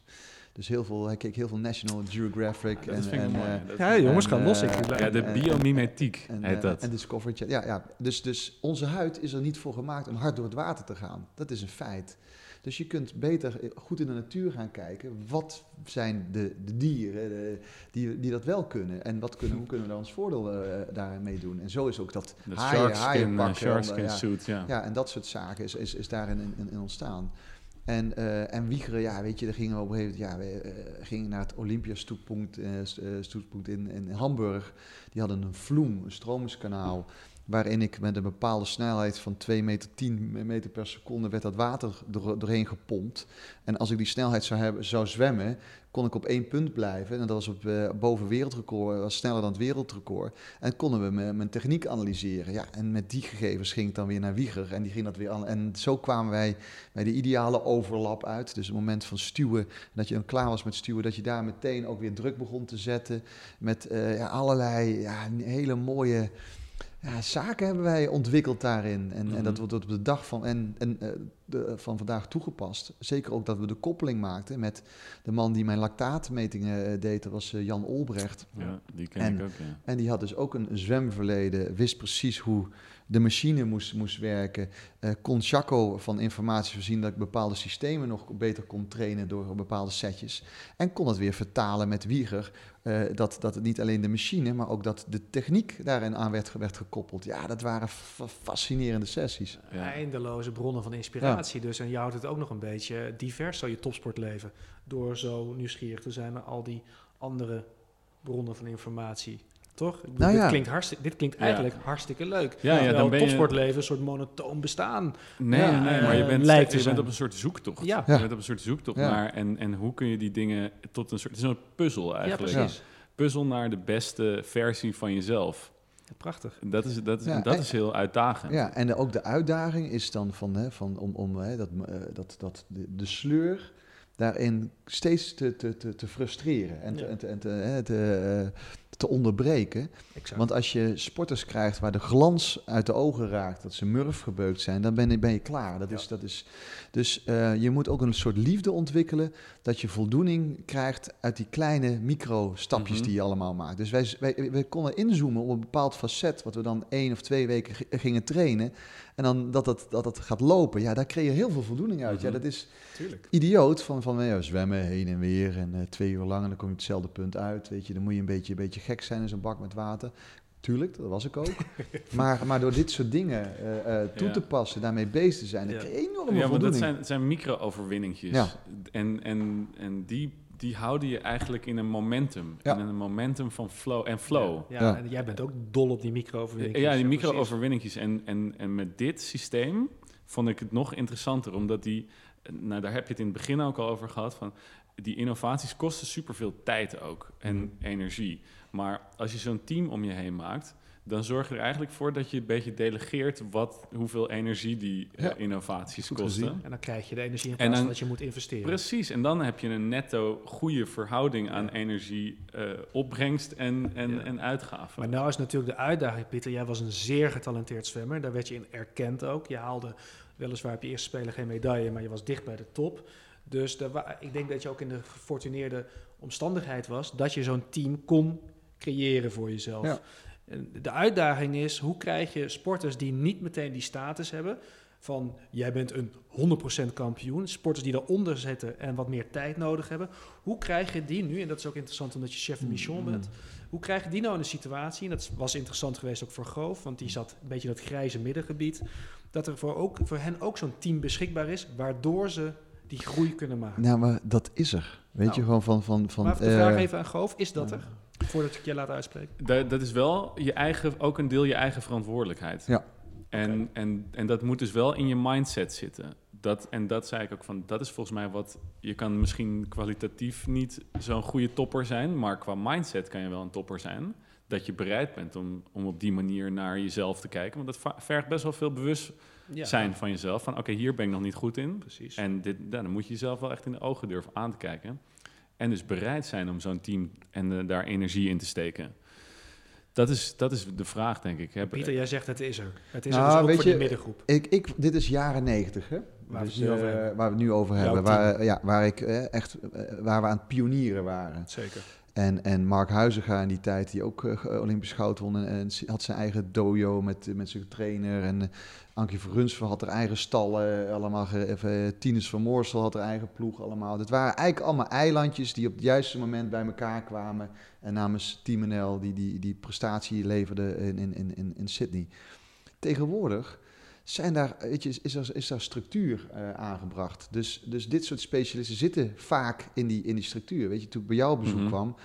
Dus heel veel, hij keek heel veel National Geographic. dat en, vind ik en, mooi. eh, Dat Ja, jongens, en, gaan los. eh, Ik- ja, de biomimetiek en, heet eh, dat. En Discovery Channel. Ja, ja. Dus, dus onze huid is er niet voor gemaakt om hard door het water te gaan. Dat is een feit. Dus je kunt beter eh, goed in de natuur gaan kijken. Wat zijn de, de dieren de- die, die dat wel kunnen? En wat kunnen, hoe kunnen we daar ons voordeel eh, daarmee doen? En zo is ook dat Dat haaien, eh, pakken, sharkskin ja. suit, ja. Ja, en dat soort zaken is, is, is daarin in, in, in ontstaan. En, eh en Wiegeren, ja, weet je, daar gingen we op een gegeven moment, ja, we eh, gingen naar het Olympiastoetpunt eh, st- eh, stoetpunt in, in Hamburg. Die hadden een vloem, een stromingskanaal, waarin ik met een bepaalde snelheid van 2 meter 10 meter per seconde werd dat water door, doorheen gepompt. En als ik die snelheid zou, hebben, zou zwemmen, kon ik op één punt blijven. En dat was op, eh, boven wereldrecord, was sneller dan het wereldrecord. En konden we mijn, mijn techniek analyseren. Ja, en met die gegevens ging ik dan weer naar Wieger. En die ging dat weer aan. En zo kwamen wij bij de ideale overlap uit. Dus het moment van stuwen, dat je dan klaar was met stuwen, dat je daar meteen ook weer druk begon te zetten. Met eh, ja, allerlei ja, hele mooie ja, zaken hebben wij ontwikkeld daarin. En, en dat Mhm. wordt op de dag van, en, en, eh, de, van vandaag toegepast. Zeker ook dat we de koppeling maakten met de man die mijn lactaatmetingen eh, deed. Dat was eh, Jan Olbrecht. Ja, die ken En- ik ook, ja. En die had dus ook een zwemverleden, wist precies hoe de machine moest, moest werken. Eh, kon Chaco van informatie voorzien dat ik bepaalde systemen nog beter kon trainen door bepaalde setjes. En kon het weer vertalen met Wieger. Eh, dat, dat het niet alleen de machine, maar ook dat de techniek daarin aan werd, werd gekoppeld. Ja, dat waren fa- fascinerende sessies. Ja. Eindeloze bronnen van inspiratie. Dus en je houdt het ook nog een beetje divers, zo je topsportleven. Door zo nieuwsgierig te zijn naar al die andere bronnen van informatie. Toch? Ik bedoel, Nou dit, ja. klinkt hartstikke, dit klinkt Ja. eigenlijk hartstikke leuk. Ja, ja, dan ben je- topsportleven een soort monotoon bestaan. Nee, Ja, nee, maar je eh, bent, lijkt te je bent op een soort zoektocht. Ja. Je bent op een soort zoektocht Ja. naar en, en hoe kun je die dingen tot een soort... Het is een puzzel Ja, eigenlijk. precies. Puzzel naar de beste versie van jezelf. Prachtig. Dat is, dat is, Ja, dat en- is heel uitdagend. Ja, en de- ook de uitdaging is dan van, hè, van om, om hè, dat, eh, dat, dat de, de sleur daarin steeds te, te, te, te frustreren en te, en te, en te, hè, te, eh, te onderbreken. Exact. Want als je sporters krijgt waar de glans uit de ogen raakt, dat ze murf gebeukt zijn, dan ben je, ben je klaar. Dat is, dat is, dus eh, je moet ook een soort liefde ontwikkelen, dat je voldoening krijgt uit die kleine micro-stapjes Mhm. die je allemaal maakt. Dus wij, wij, wij konden inzoomen op een bepaald facet, wat we dan één of twee weken gingen trainen. En dan dat het, dat het gaat lopen, ja, daar kreeg je heel veel voldoening uit. Ja, Mhm. dat is Tuurlijk. idioot van, van ja, zwemmen heen en weer en eh, twee uur lang en dan kom je op hetzelfde punt uit. Weet je, dan moet je een beetje, een beetje gek zijn in zo'n bak met water. Tuurlijk, dat was ik ook. maar, maar door dit soort dingen eh, eh, toe Ja. te passen, daarmee bezig te zijn, dan Ja. krijg je enorme Ja, maar dat voldoening. zijn, zijn micro-overwinningjes. Ja. En, en, en die, die houden je eigenlijk in een momentum. Ja. In een momentum van flow en flow. Ja, Ja. en jij bent ook dol op die micro-overwinningen. Ja, die precies. micro-overwinningjes. En, en, en met dit systeem vond ik het nog interessanter, omdat die, nou daar heb je het in het begin ook al over gehad, van die innovaties kosten superveel tijd ook en Mhm. energie. Maar als je zo'n team om je heen maakt, dan zorg je er eigenlijk voor dat je een beetje delegeert wat, hoeveel energie die eh, innovaties goed kosten. gezien. En dan krijg je de energie in En plaats dan- van dat je moet investeren. Precies, en dan heb je een netto goede verhouding aan energie, eh, opbrengst en, en, Ja. en uitgaven. Maar nou is natuurlijk de uitdaging, Pieter. Jij was een zeer getalenteerd zwemmer. Daar werd je in erkend ook. Je haalde weliswaar op je eerste spelen geen medaille, maar je was dicht bij de top. Dus ik denk dat je ook in de gefortuneerde omstandigheid was dat je zo'n team kon creëren voor jezelf. Ja. De uitdaging is, hoe krijg je sporters die niet meteen die status hebben van jij bent een 100% kampioen, sporters die daaronder zitten en wat meer tijd nodig hebben, hoe krijg je die nu, en dat is ook interessant omdat je chef mission bent, hoe krijg je die nou in een situatie, en dat was interessant geweest ook voor Goof, want die zat een beetje in dat grijze middengebied, dat er voor, ook, voor hen ook zo'n team beschikbaar is, waardoor ze die groei kunnen maken. Nou, maar dat is er. Weet Nou, je, gewoon van... van, van maar de vraag eh, even aan Goof, is dat er? Voordat ik je laat uitspreken. Dat, dat is wel je eigen, ook een deel je eigen verantwoordelijkheid. Ja. En, en, en dat moet dus wel in je mindset zitten. Dat, en dat zei ik ook van, dat is volgens mij wat... Je kan misschien kwalitatief niet zo'n goede topper zijn... maar qua mindset kan je wel een topper zijn. dat je bereid bent om, om op die manier naar jezelf te kijken. Want dat vergt best wel veel bewustzijn van jezelf. Van oké, hier ben ik nog niet goed in. Precies. En dit, nou, dan moet je jezelf wel echt in de ogen durven aan te kijken. En dus bereid zijn om zo'n team en daar energie in te steken. Dat is, dat is de vraag, denk ik. Heb, Pieter, jij zegt het is er. Het is Nou, er dus ook weet voor je, die middengroep. Ik, ik, dit is jaren negentig, hè? Waar we Dus, het nu over eh, hebben. waar we het nu over Jouw hebben. team. Waar, ja, waar, ik, eh, echt, eh, waar we aan het pionieren waren. Zeker. En, en Mark Huizinga in die tijd, die ook eh, Olympisch goud won. En, had zijn eigen dojo met, met zijn trainer. En uh, Ankie Vergunsven had haar eigen stallen. Allemaal even, Tines van Moorsel had haar eigen ploeg allemaal. Het waren eigenlijk allemaal eilandjes die op het juiste moment bij elkaar kwamen. En namens Team NL die, die, die prestatie leverde in, in, in, in Sydney. Tegenwoordig zijn daar, weet je, is, er, is daar structuur uh, aangebracht. Dus, dus dit soort specialisten zitten vaak in die, in die structuur. Weet je, toen ik bij jou op bezoek Mhm. kwam,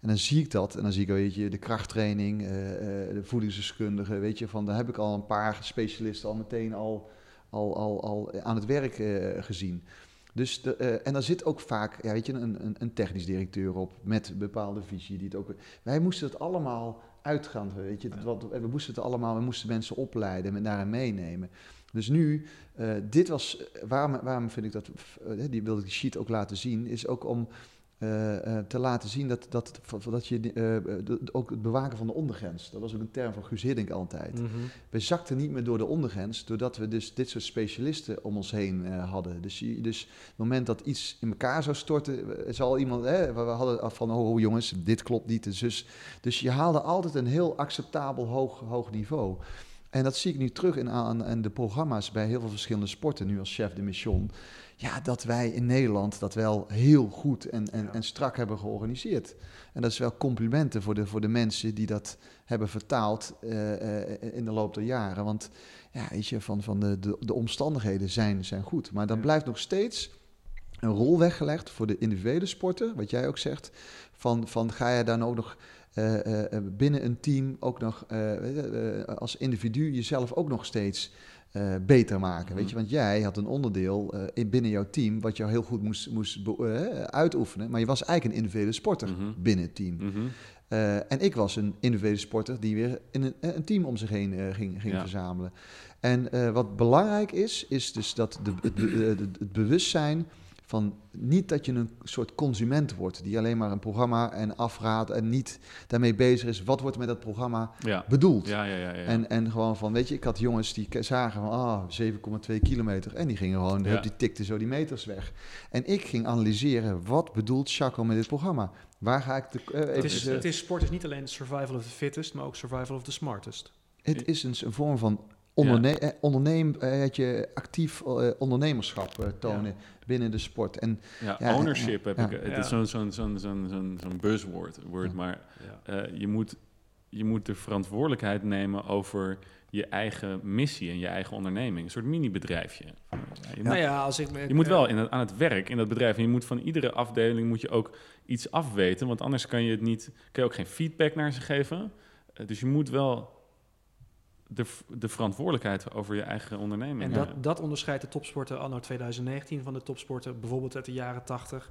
en dan zie ik dat. En dan zie ik, weet je, de krachttraining, eh, eh, de voedingsdeskundige, weet je, van daar heb ik al een paar specialisten al meteen al, al, al, al aan het werk eh, gezien. Dus de, eh, en daar zit ook vaak, ja, weet je, een, een, een technisch directeur op met een bepaalde visie. Die het ook, wij moesten het allemaal uitgaan, weet je. Wat, we moesten het allemaal, we moesten mensen opleiden en daarin meenemen. Dus nu, eh, dit was, waarom, waarom vind ik dat, eh, die wilde ik die sheet ook laten zien, is ook om eh, eh, te laten zien dat, dat, dat je eh, de- ook het bewaken van de ondergrens, dat was ook een term van Guus Hiddink altijd. Mhm. We zakten niet meer door de ondergrens, doordat we dus dit soort specialisten om ons heen eh, hadden. Dus, dus het moment dat iets in elkaar zou storten, eh, zal iemand, hè, we hadden af van, oh jongens, dit klopt niet, en zus. Dus je haalde altijd een heel acceptabel hoog, hoog niveau. En dat zie ik nu terug in, aan, aan de programma's bij heel veel verschillende sporten, nu als chef de mission. Ja, dat wij in Nederland dat wel heel goed en, en, Ja. en strak hebben georganiseerd. En dat is wel complimenten voor de, voor de mensen die dat hebben vertaald eh, eh, in de loop der jaren. Want ja, weet je, van, van de, de, de omstandigheden zijn, zijn goed. Maar dan Ja. blijft nog steeds een rol weggelegd voor de individuele sporten, wat jij ook zegt. Van, van ga je dan ook nog eh, binnen een team ook nog als individu jezelf ook nog steeds eh, beter maken. Weet je, want jij had een onderdeel in, binnen jouw team wat jou heel goed moest, moest eh, uitoefenen. Maar je was eigenlijk een individuele sporter Mhm. binnen het team. Mhm. En ik was een individuele sporter die weer in een, een team om zich heen ging, ging Ja. verzamelen. En wat belangrijk is, is dus dat de, het bewustzijn van niet dat je een soort consument wordt die alleen maar een programma en afraadt en niet daarmee bezig is. Wat wordt met dat programma Ja. bedoeld? Ja, ja, ja. ja. En, en gewoon van, weet je, ik had jongens die zagen van, ah, 7,2 kilometer. En die gingen gewoon, die tikten zo die meters weg. En ik ging analyseren, wat bedoelt Chaco met dit programma? Waar ga ik de... eh, Het even, is, eh, het is, sport is niet alleen survival of the fittest, maar ook survival of the smartest. Het is een, een vorm van onderne eh, onderneem, eh, het je actief eh, ondernemerschap eh, tonen binnen de sport. En ja, ja, ownership heb ja. ik. Het is zo'n zo'n zo'n zo'n zo'n zo'n buzzword, woord, Ja. maar Ja. eh, je, moet, je moet de verantwoordelijkheid nemen over je eigen missie en je eigen onderneming. Een soort mini-bedrijfje. Ja, je, moet, Nou ja, als ik me- je moet wel in het, aan het werk in dat bedrijf. En je moet van iedere afdeling moet je ook iets afweten. Want anders kan je het niet. Kan je ook geen feedback naar ze geven. Eh, dus je moet wel de, de verantwoordelijkheid over je eigen onderneming. En dat, dat onderscheidt de topsporten anno 2019 van de topsporten bijvoorbeeld uit de jaren 80.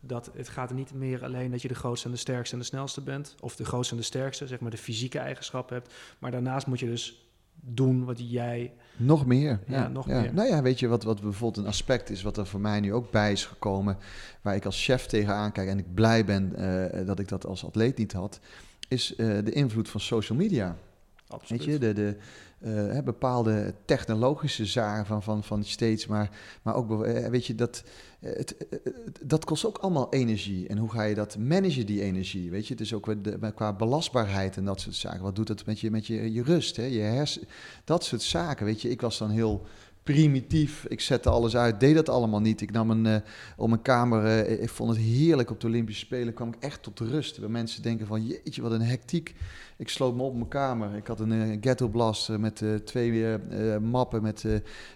Dat het gaat er niet meer alleen dat je de grootste en de sterkste en de snelste bent. Of de grootste en de sterkste, zeg maar de fysieke eigenschappen hebt. Maar daarnaast moet je dus doen wat jij... nog meer. Ja, nog meer. Nou ja, weet je wat, wat bijvoorbeeld een aspect is, wat er voor mij nu ook bij is gekomen, waar ik als chef tegenaan kijk en ik blij ben eh, dat ik dat als atleet niet had, is eh, de invloed van social media. Absoluut. Weet je, de, de eh, bepaalde technologische zaken van, van, van steeds, maar, maar ook, eh, weet je, dat, eh, het, dat kost ook allemaal energie. En hoe ga je dat managen, die energie? Weet je, het is ook de- qua belastbaarheid en dat soort zaken. Wat doet het met je, met je, je rust, hè? je hersen, dat soort zaken. Weet je, ik was dan heel primitief. Ik zette alles uit, deed dat allemaal niet. Ik nam een, eh, om mijn kamer, eh, ik vond het heerlijk op de Olympische Spelen, kwam ik echt tot rust. Waar mensen denken van, jeetje, wat een hectiek. Ik sloot me op mijn kamer. Ik had een eh, ghetto blaster met twee mappen met,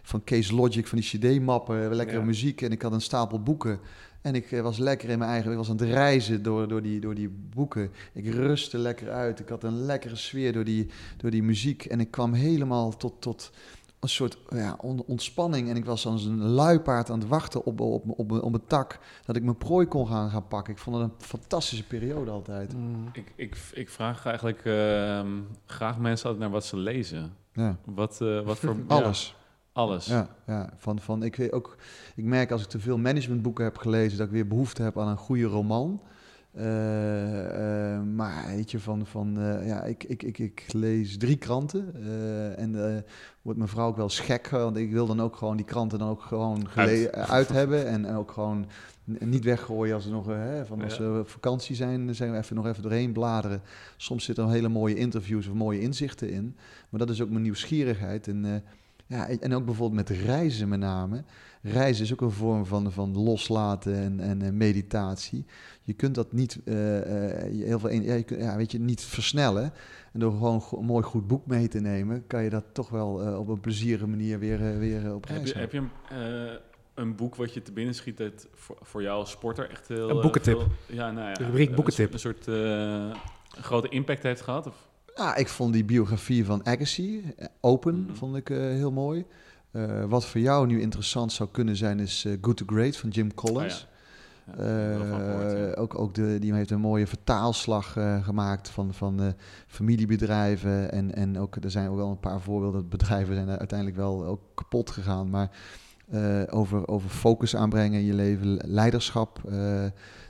van Case Logic, van die cd-mappen, lekkere Ja. muziek. En ik had een stapel boeken. En ik was lekker in mijn eigen... Ik was aan het reizen door, door, die, door die boeken. Ik rustte lekker uit. Ik had een lekkere sfeer door die, door die muziek. En ik kwam helemaal tot, tot een soort ja, on- ontspanning. En ik was als een luipaard aan het wachten op, op, op, op een tak. Dat ik mijn prooi kon gaan, gaan pakken. Ik vond het een fantastische periode altijd. Mm. Ik, ik, ik vraag eigenlijk ehm, graag mensen altijd naar wat ze lezen. Ja. Wat, eh, wat voor... Alles. Ja, alles. Ja, ja. Van, van, ik, weet ook, ik merk als ik te veel managementboeken heb gelezen, dat ik weer behoefte heb aan een goede roman. Eh, eh, maar weet je, van, van eh, ja, ik, ik, ik, ik lees drie kranten. en wordt mijn vrouw ook wel gek, want ik wil dan ook gewoon die kranten dan ook gewoon Uit. uit. hebben. En, en ook gewoon niet weggooien als, er nog, hè, van als we op vakantie zijn, dan zijn we even nog even doorheen bladeren. Soms zitten er hele mooie interviews of mooie inzichten in. Maar dat is ook mijn nieuwsgierigheid. En, ja, en ook bijvoorbeeld met reizen met name. Reizen is ook een vorm van, van loslaten en, en meditatie. Je kunt dat niet, eh, eh, je- heel veel, ja, je kunt, ja, weet je, niet versnellen. En door gewoon een mooi goed boek mee te nemen, kan je dat toch wel eh, op een plezierige manier weer, weer op Heb reis je, gaan. heb je een, eh, een boek wat je te binnen schiet dat voor, voor jou als sporter echt heel... Een boekentip. veel- ja, nou ja. De rubriek een boekentip. soort- Een soort eh, grote impact heeft gehad? Of? Ah, ik vond die biografie van Agassi, Open, Mhm. vond ik eh, heel mooi. Eh, wat voor jou nu interessant zou kunnen zijn, is eh, Good to Great van Jim Collins. Ja. Ja, wel van gehoord, ja. Eh, ook, ook de, die heeft een mooie vertaalslag gemaakt van, van familiebedrijven. En, en ook, er zijn ook wel een paar voorbeelden dat bedrijven zijn uiteindelijk wel ook kapot gegaan. Maar over, over focus aanbrengen in je leven, leiderschap.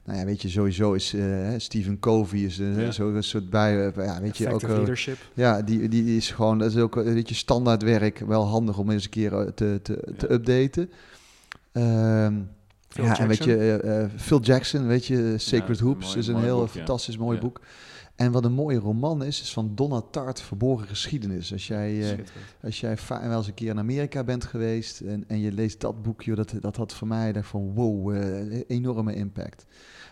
Nou ja, weet je, sowieso is eh, hè, Stephen Covey is eh, Ja. zo'n soort bij, eh, ja, weet je, ook... Leadership. ja, die, die is gewoon, dat is ook een beetje standaard werk. Wel handig om eens een keer te, te, te updaten. Ehm, Phil ja, en weet Jackson. je, Phil Jackson, weet je, Sacred Hoops mooi- is een heel boek, ja. fantastisch mooi Ja. boek. En wat een mooie roman is, is van Donna Tartt, Verborgen Geschiedenis. Als jij, eh, als jij wel eens een keer in Amerika bent geweest en, en je leest dat boekje, dat, dat had voor mij dacht van wow, eh, enorme impact.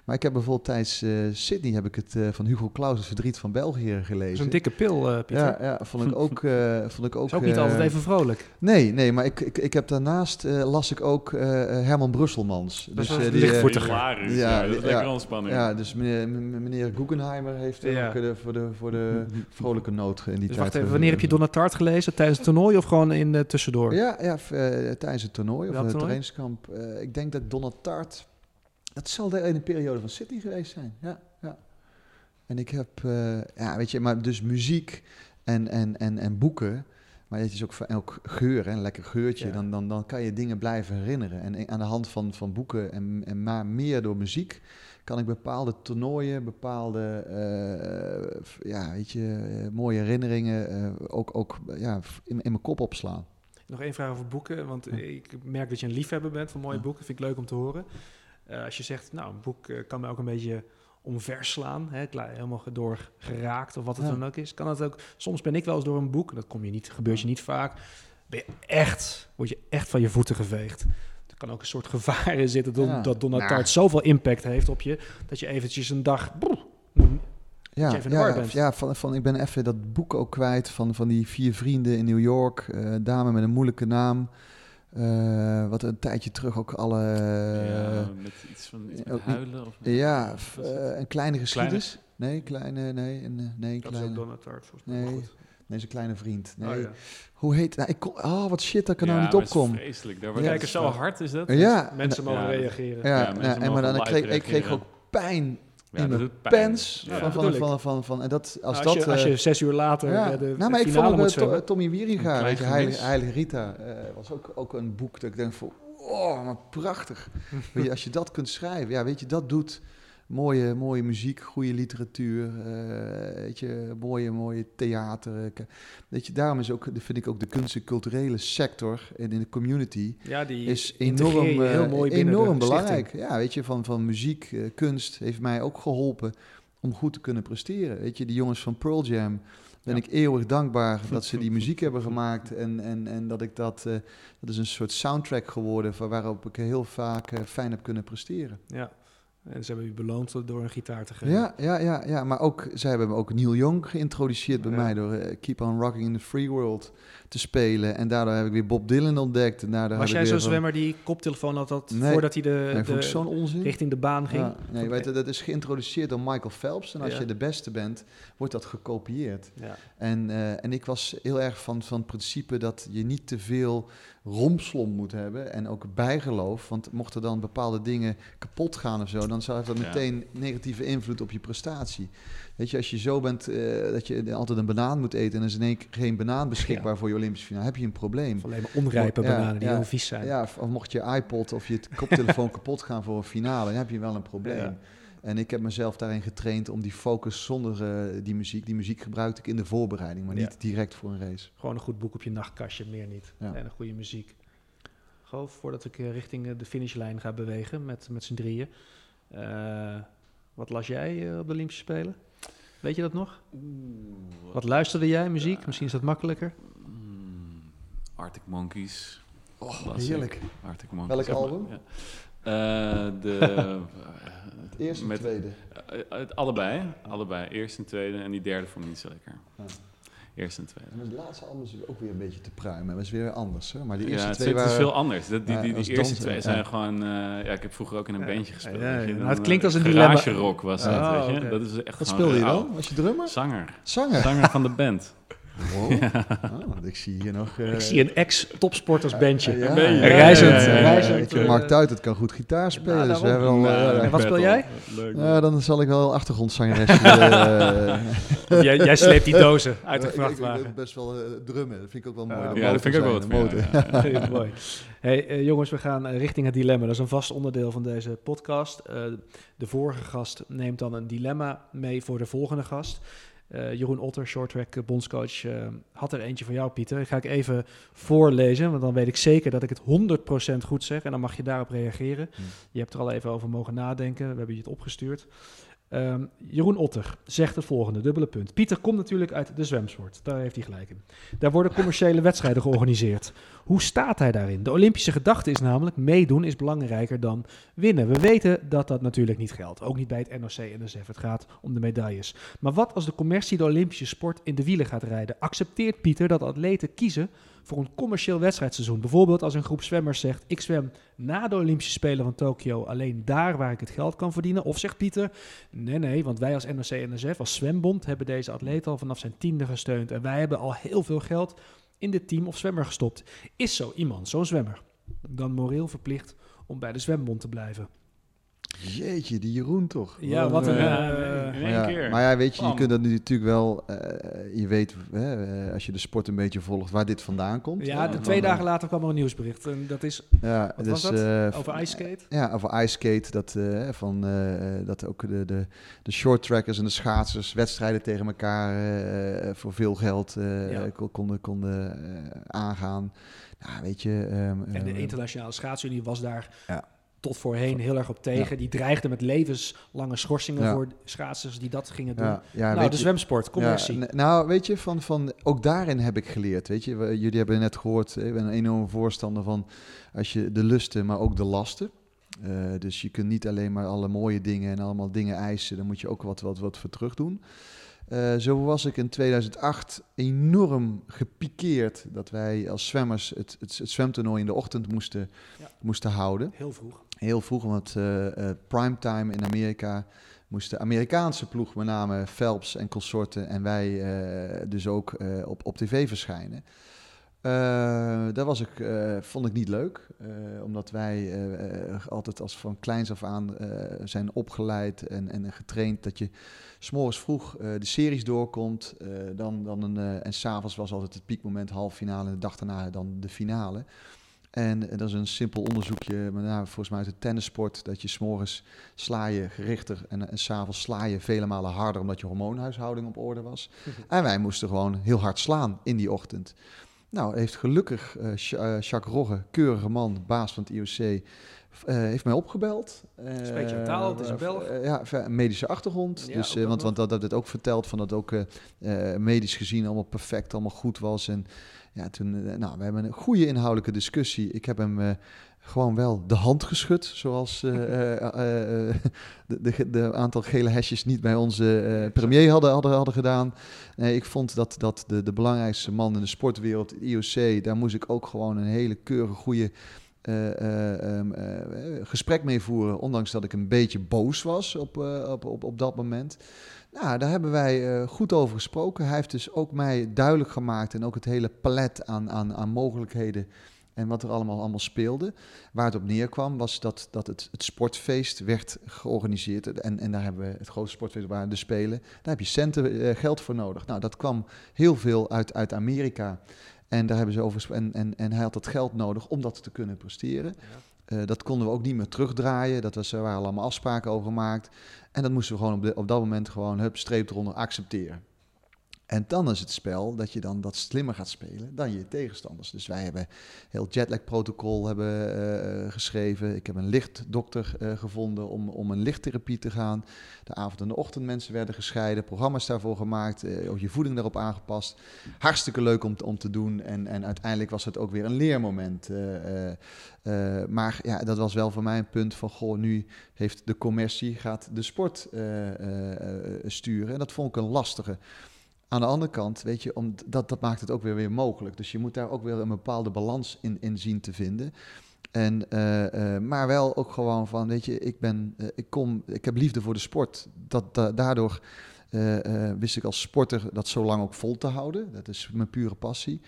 Maar ik heb bijvoorbeeld tijdens eh, Sydney heb ik het eh, van Hugo Claus, Het Verdriet van België Dat is gelezen. een dikke pil, eh, Pieter. Ja, ja, vond ik ook. eh vond ik ook, is ook niet altijd even vrolijk. Nee, nee, maar ik, ik, ik heb daarnaast eh, las ik ook eh, Herman Brusselmans. Dat was eh, de die. Hilarisch, Ja, ja, dat is ja, lekker ontspanning. ja, dus meneer, meneer Guggenheimer heeft Ja. de, voor, de, voor de vrolijke noot in die Dus tijd. wacht even, wanneer heb je Donna Tart gelezen? Tijdens het toernooi of gewoon in eh, tussendoor? Ja, ja eh, tijdens het toernooi of het trainingskamp. Eh, ik denk dat Donald Tart, dat zal de ene periode van City geweest zijn. Ja, ja. En ik heb, eh, ja, weet je, maar dus muziek en, en, en, en boeken. Maar het is ook, van- ook geur, hè, een lekker geurtje. Ja. Dan, dan, dan kan je dingen blijven herinneren. En aan de hand van, van boeken en, en maar meer door muziek kan ik bepaalde toernooien, bepaalde eh, ja, weet je, eh, mooie herinneringen ook, ook ja, in, in mijn kop opslaan. Nog één vraag over boeken, want Ja. ik merk dat je een liefhebber bent van mooie Ja. boeken. Vind ik leuk om te horen. Eh, als je zegt, nou, een boek eh, kan me ook een beetje omverslaan, hè, helemaal door geraakt of wat het Ja. dan ook is. Kan het ook, soms ben ik wel eens door een boek, dat kom je niet, gebeurt je niet vaak, ben je echt, word je echt van je voeten geveegd. Er kan ook een soort gevaar in zitten dat, Ja. dat Donald Nou. Tart zoveel impact heeft op je, dat je eventjes een dag... moet- Ja, ja, ja van, van, ik ben even dat boek ook kwijt van, van die vier vrienden in New York. eh dame met een moeilijke naam. Eh, wat een tijdje terug ook alle... Ja, met iets van iets met huilen? Of, ja, of het- eh, een kleine geschiedenis. Nee, kleine, nee, een, eh, nee, een dat is ook kleine. Tart, volgens mij. Nee, goed. nee, zijn kleine vriend. Nee. Oh, ja. Hoe heet... Nou, ik kon, oh, wat shit, dat ik er Ja, nou niet maar op het is kom. vreselijk. Daar Ja, wordt kijk, het zo hard. is dat? Ja, Mensen mogen Ja, reageren. ja, Ja, ja, mensen en maar dan kreeg, ik kreeg ook pijn Ja, in mijn pens. Ja, van, van, van, van, van, en dat, als, Nou, als, dat... je, als eh, je zes uur later Ja. eh, de nou, maar ik finale vond ook moet eh. Tommy Wieringa, Heilige, Rita, eh, was ook, ook een boek dat ik denk van, oh, maar prachtig. weet je, als je dat kunt schrijven, ja, weet je, dat doet mooie, mooie muziek, goede literatuur, eh, weet je, mooie, mooie theater. eh, Weet je, daarom is ook, vind ik ook de kunst- en culturele sector en in de community ja, die is enorm, je heel eh, mooi enorm stichting. belangrijk. Ja, weet je, van, van muziek, eh, kunst heeft mij ook geholpen om goed te kunnen presteren. Weet je, die jongens van Pearl Jam, ben Ja. ik eeuwig dankbaar dat ze die muziek hebben gemaakt. En, en, en dat ik dat, eh, dat is een soort soundtrack geworden van waarop ik heel vaak eh, fijn heb kunnen presteren. Ja. En ze hebben u beloond door een gitaar te geven. Ja, ja, ja, ja, maar ook, zij hebben ook Neil Young geïntroduceerd bij Ja. mij door eh, Keep on Rocking in the Free World te spelen. En daardoor heb ik weer Bob Dylan ontdekt. En daardoor Was jij zo'n weer van- zwemmer die koptelefoon had dat Nee. voordat hij de, Nee, de- zo'n onzin. richting de baan ging? Ja, nee, weet je, dat is geïntroduceerd door Michael Phelps. En als Ja. je de beste bent, wordt dat gekopieerd. Ja. En, eh, en ik was heel erg van, van het principe dat je niet te veel romslom moet hebben. En ook bijgeloof. Want mochten dan bepaalde dingen kapot gaan of zo, dan zou dat meteen negatieve invloed op je prestatie. Weet je, als je zo bent eh, dat je altijd een banaan moet eten en er is in één keer geen banaan beschikbaar voor je Olympische finale, heb je een probleem. Of alleen maar onrijpe Ja, bananen die ja, heel vies zijn. Ja, of mocht je iPod of je koptelefoon kapot gaan voor een finale, dan heb je wel een probleem. En ik heb mezelf daarin getraind om die focus zonder eh, die muziek. Die muziek gebruikte ik in de voorbereiding, maar Ja. niet direct voor een race. Gewoon een goed boek op je nachtkastje, meer niet. Ja. En een goede muziek. Gewoon voordat ik eh, richting eh, de finishlijn ga bewegen met, met z'n drieën. Eh, wat las jij eh, op de Olympische Spelen? Weet je dat nog? Oeh, Wat luisterde jij, muziek? Ja. Misschien is dat makkelijker. Mm, Arctic Monkeys. Oh, heerlijk. Arctic Monkeys. Welk album? ja. Eh, de, Het eerste en met, tweede. eh, het allebei, allebei. Eerste en tweede. En die derde vond ik niet zo lekker. Ja. Eerste en tweede. En het laatste album is ook weer een beetje te pruimen. Dat is weer anders. Hè? Maar die Ja, eerste het, twee het is waren... veel anders. Dat, die Ja, die, die als eerste dansen, twee ja. zijn gewoon... eh, ja, ik heb vroeger ook in een Ja. bandje gespeeld. Ja, ja, je, ja. dan, Nou, het klinkt als een dilemma. Garage rock was dat, Ah, weet je. Dat is echt Wat speelde je dan? Was je drummer? Zanger. Zanger? Zanger van de band. Wow. Oh, ik zie hier nog... eh, ik zie een ex-topsportersbandje. Ja, je? ja, Reizend, ja, ja, ja. reizend, Ik vind eh, Mark Tuit, het kan goed gitaar spelen. Nou, dus eh, en wat speel jij? Leuk. ja, dan zal ik wel eh, jij, jij sleept die dozen uit de ik- ik- ik vrachtwagen. best wel eh, drummen. Dat vind ik ook wel mooi. Ja, dat vind ik ook wel wat ja, mooi. Hey, eh, jongens, we gaan eh, richting het dilemma. Dat is een vast onderdeel van deze podcast. Eh, de vorige gast neemt dan een dilemma mee voor de volgende gast. Eh, Jeroen Otter, shorttrack eh, bondscoach, eh, had er eentje voor jou, Pieter. Ik ga ik even voorlezen, want dan weet ik zeker dat ik het 100% goed zeg. En dan mag je daarop reageren. Hm. Je hebt er al even over mogen nadenken. We hebben je het opgestuurd. Ehm, Jeroen Otter zegt het volgende, dubbele punt. Pieter komt natuurlijk uit de zwemsport. Daar heeft hij gelijk in. Daar worden commerciële wedstrijden georganiseerd. Hoe staat hij daarin? De Olympische gedachte is namelijk, meedoen is belangrijker dan winnen. We weten dat dat natuurlijk niet geldt. Ook niet bij het NOC-NSF. Het gaat om de medailles. Maar wat als de commercie de Olympische sport in de wielen gaat rijden? Accepteert Pieter dat atleten kiezen voor een commercieel wedstrijdseizoen? Bijvoorbeeld als een groep zwemmers zegt, ik zwem na de Olympische Spelen van Tokio alleen daar waar ik het geld kan verdienen. Of zegt Pieter, nee nee, want wij als NOC-NSF, als zwembond, hebben deze atleet al vanaf zijn tiende gesteund. En wij hebben al heel veel geld in dit team of zwemmer gestopt. Is zo iemand, zo'n zwemmer, dan moreel verplicht om bij de zwembond te blijven? Jeetje, die Jeroen toch? Ja, wat een... Eh, in één ja, keer. maar ja, weet je, je kunt dat nu natuurlijk wel... eh, je weet, hè, eh, als je de sport een beetje volgt, waar dit vandaan komt. ja, de twee dagen later kwam er een nieuwsbericht. En dat is Ja, Wat dus, was dat? eh, over ice skate. Ja, over ice skate. Dat, eh, van, dat ook de, de, de short trackers en de schaatsers wedstrijden tegen elkaar eh, voor veel geld eh, Ja. konden, konden eh, aangaan. Nou, weet je... ehm, En de ehm, internationale schaatsunie was daar Ja. Tot voorheen heel erg op tegen. Die dreigde met levenslange schorsingen Ja. voor schaatsers die dat gingen doen. ja, nou, de je- zwemsport, commercie. Nou, weet je, van, van, ook daarin heb ik geleerd. Weet je, We- jullie hebben net gehoord, ik ben een enorme voorstander van als je de lusten, maar ook de lasten. Eh, dus je kunt niet alleen maar alle mooie dingen en allemaal dingen eisen, dan moet je ook wat, wat, wat voor terug doen. Eh, zo was ik in 2008 enorm gepikeerd dat wij als zwemmers het, het, het zwemtoernooi in de ochtend moesten, Ja. moesten houden. Heel vroeg. Heel vroeg, want eh eh, primetime in Amerika moest de Amerikaanse ploeg, met name Phelps en consorten, en wij eh, dus ook op, op tv verschijnen. Dat was ik, vond ik niet leuk, omdat wij altijd als van kleins af aan zijn opgeleid en, en getraind dat je s'morgens vroeg de series doorkomt, dan, dan een, en s'avonds was altijd het piekmoment, halve finale en de dag daarna dan de finale. En eh, dat is een simpel onderzoekje, met name volgens mij uit de tennissport, dat je s'morgens sla je gerichter en, en s'avonds sla je vele malen harder omdat je hormoonhuishouding op orde was. En wij moesten gewoon heel hard slaan in die ochtend. Nou, heeft gelukkig eh, eh, Jacques Rogge, keurige man, baas van het IOC, eh, heeft mij opgebeld. Spreekt jouw Eh, taal? Het is een eh, Belg? eh, ja, medische achtergrond. Ja, dus, eh, want, want dat dat het ook verteld van dat ook eh, eh, medisch gezien allemaal perfect, allemaal goed was. En ja, toen, eh, nou, we hebben een goede inhoudelijke discussie. Ik heb hem eh, gewoon wel de hand geschud, zoals uh, uh, de, de, de, aantal gele hesjes niet bij onze premier hadden, hadden, hadden gedaan. Nee, ik vond dat, dat de, de belangrijkste man in de sportwereld, IOC, daar moest ik ook gewoon een hele keurige, goede um, gesprek mee voeren. Ondanks dat ik een beetje boos was op, op, op, op dat moment. Nou, daar hebben wij goed over gesproken. Hij heeft dus ook mij duidelijk gemaakt en ook het hele palet aan, aan, aan mogelijkheden en wat er allemaal, allemaal speelde. Waar het op neerkwam was dat, dat het, sportfeest werd georganiseerd. En, en daar hebben we het grootste sportfeest waar de Spelen. Daar heb je centen, uh, geld voor nodig. Nou, dat kwam heel veel uit, uit Amerika. En daar hebben ze over. En, en, en hij had dat geld nodig om dat te kunnen presteren. Ja. Uh, dat konden we ook niet meer terugdraaien. Dat was, er waren allemaal afspraken over gemaakt. En dat moesten we gewoon op, op dat moment gewoon hup, streep eronder accepteren. En dan is het spel dat je dan wat slimmer gaat spelen dan je tegenstanders. Dus wij hebben heel jetlag-protocol hebben, uh, geschreven. Ik heb een lichtdokter uh, gevonden om, om een lichttherapie te gaan. De avond en de ochtend mensen werden gescheiden. Programma's daarvoor gemaakt. Uh, ook je voeding daarop aangepast. Hartstikke leuk om, om te doen. En, en uiteindelijk was het ook weer een leermoment. maar ja, dat was wel voor mij een punt van... Goh, nu heeft de commercie gaat de sport sturen. En dat vond ik een lastige... Aan de andere kant, weet je, om, dat, dat maakt het ook weer, weer mogelijk. Dus je moet daar ook weer een bepaalde balans in, in zien te vinden. En, uh, uh, maar wel ook gewoon van, weet je, ik, ben, uh, ik, kom, ik heb liefde voor de sport. Dat, daardoor wist ik als sporter dat zo lang ook vol te houden. Dat is mijn pure passie.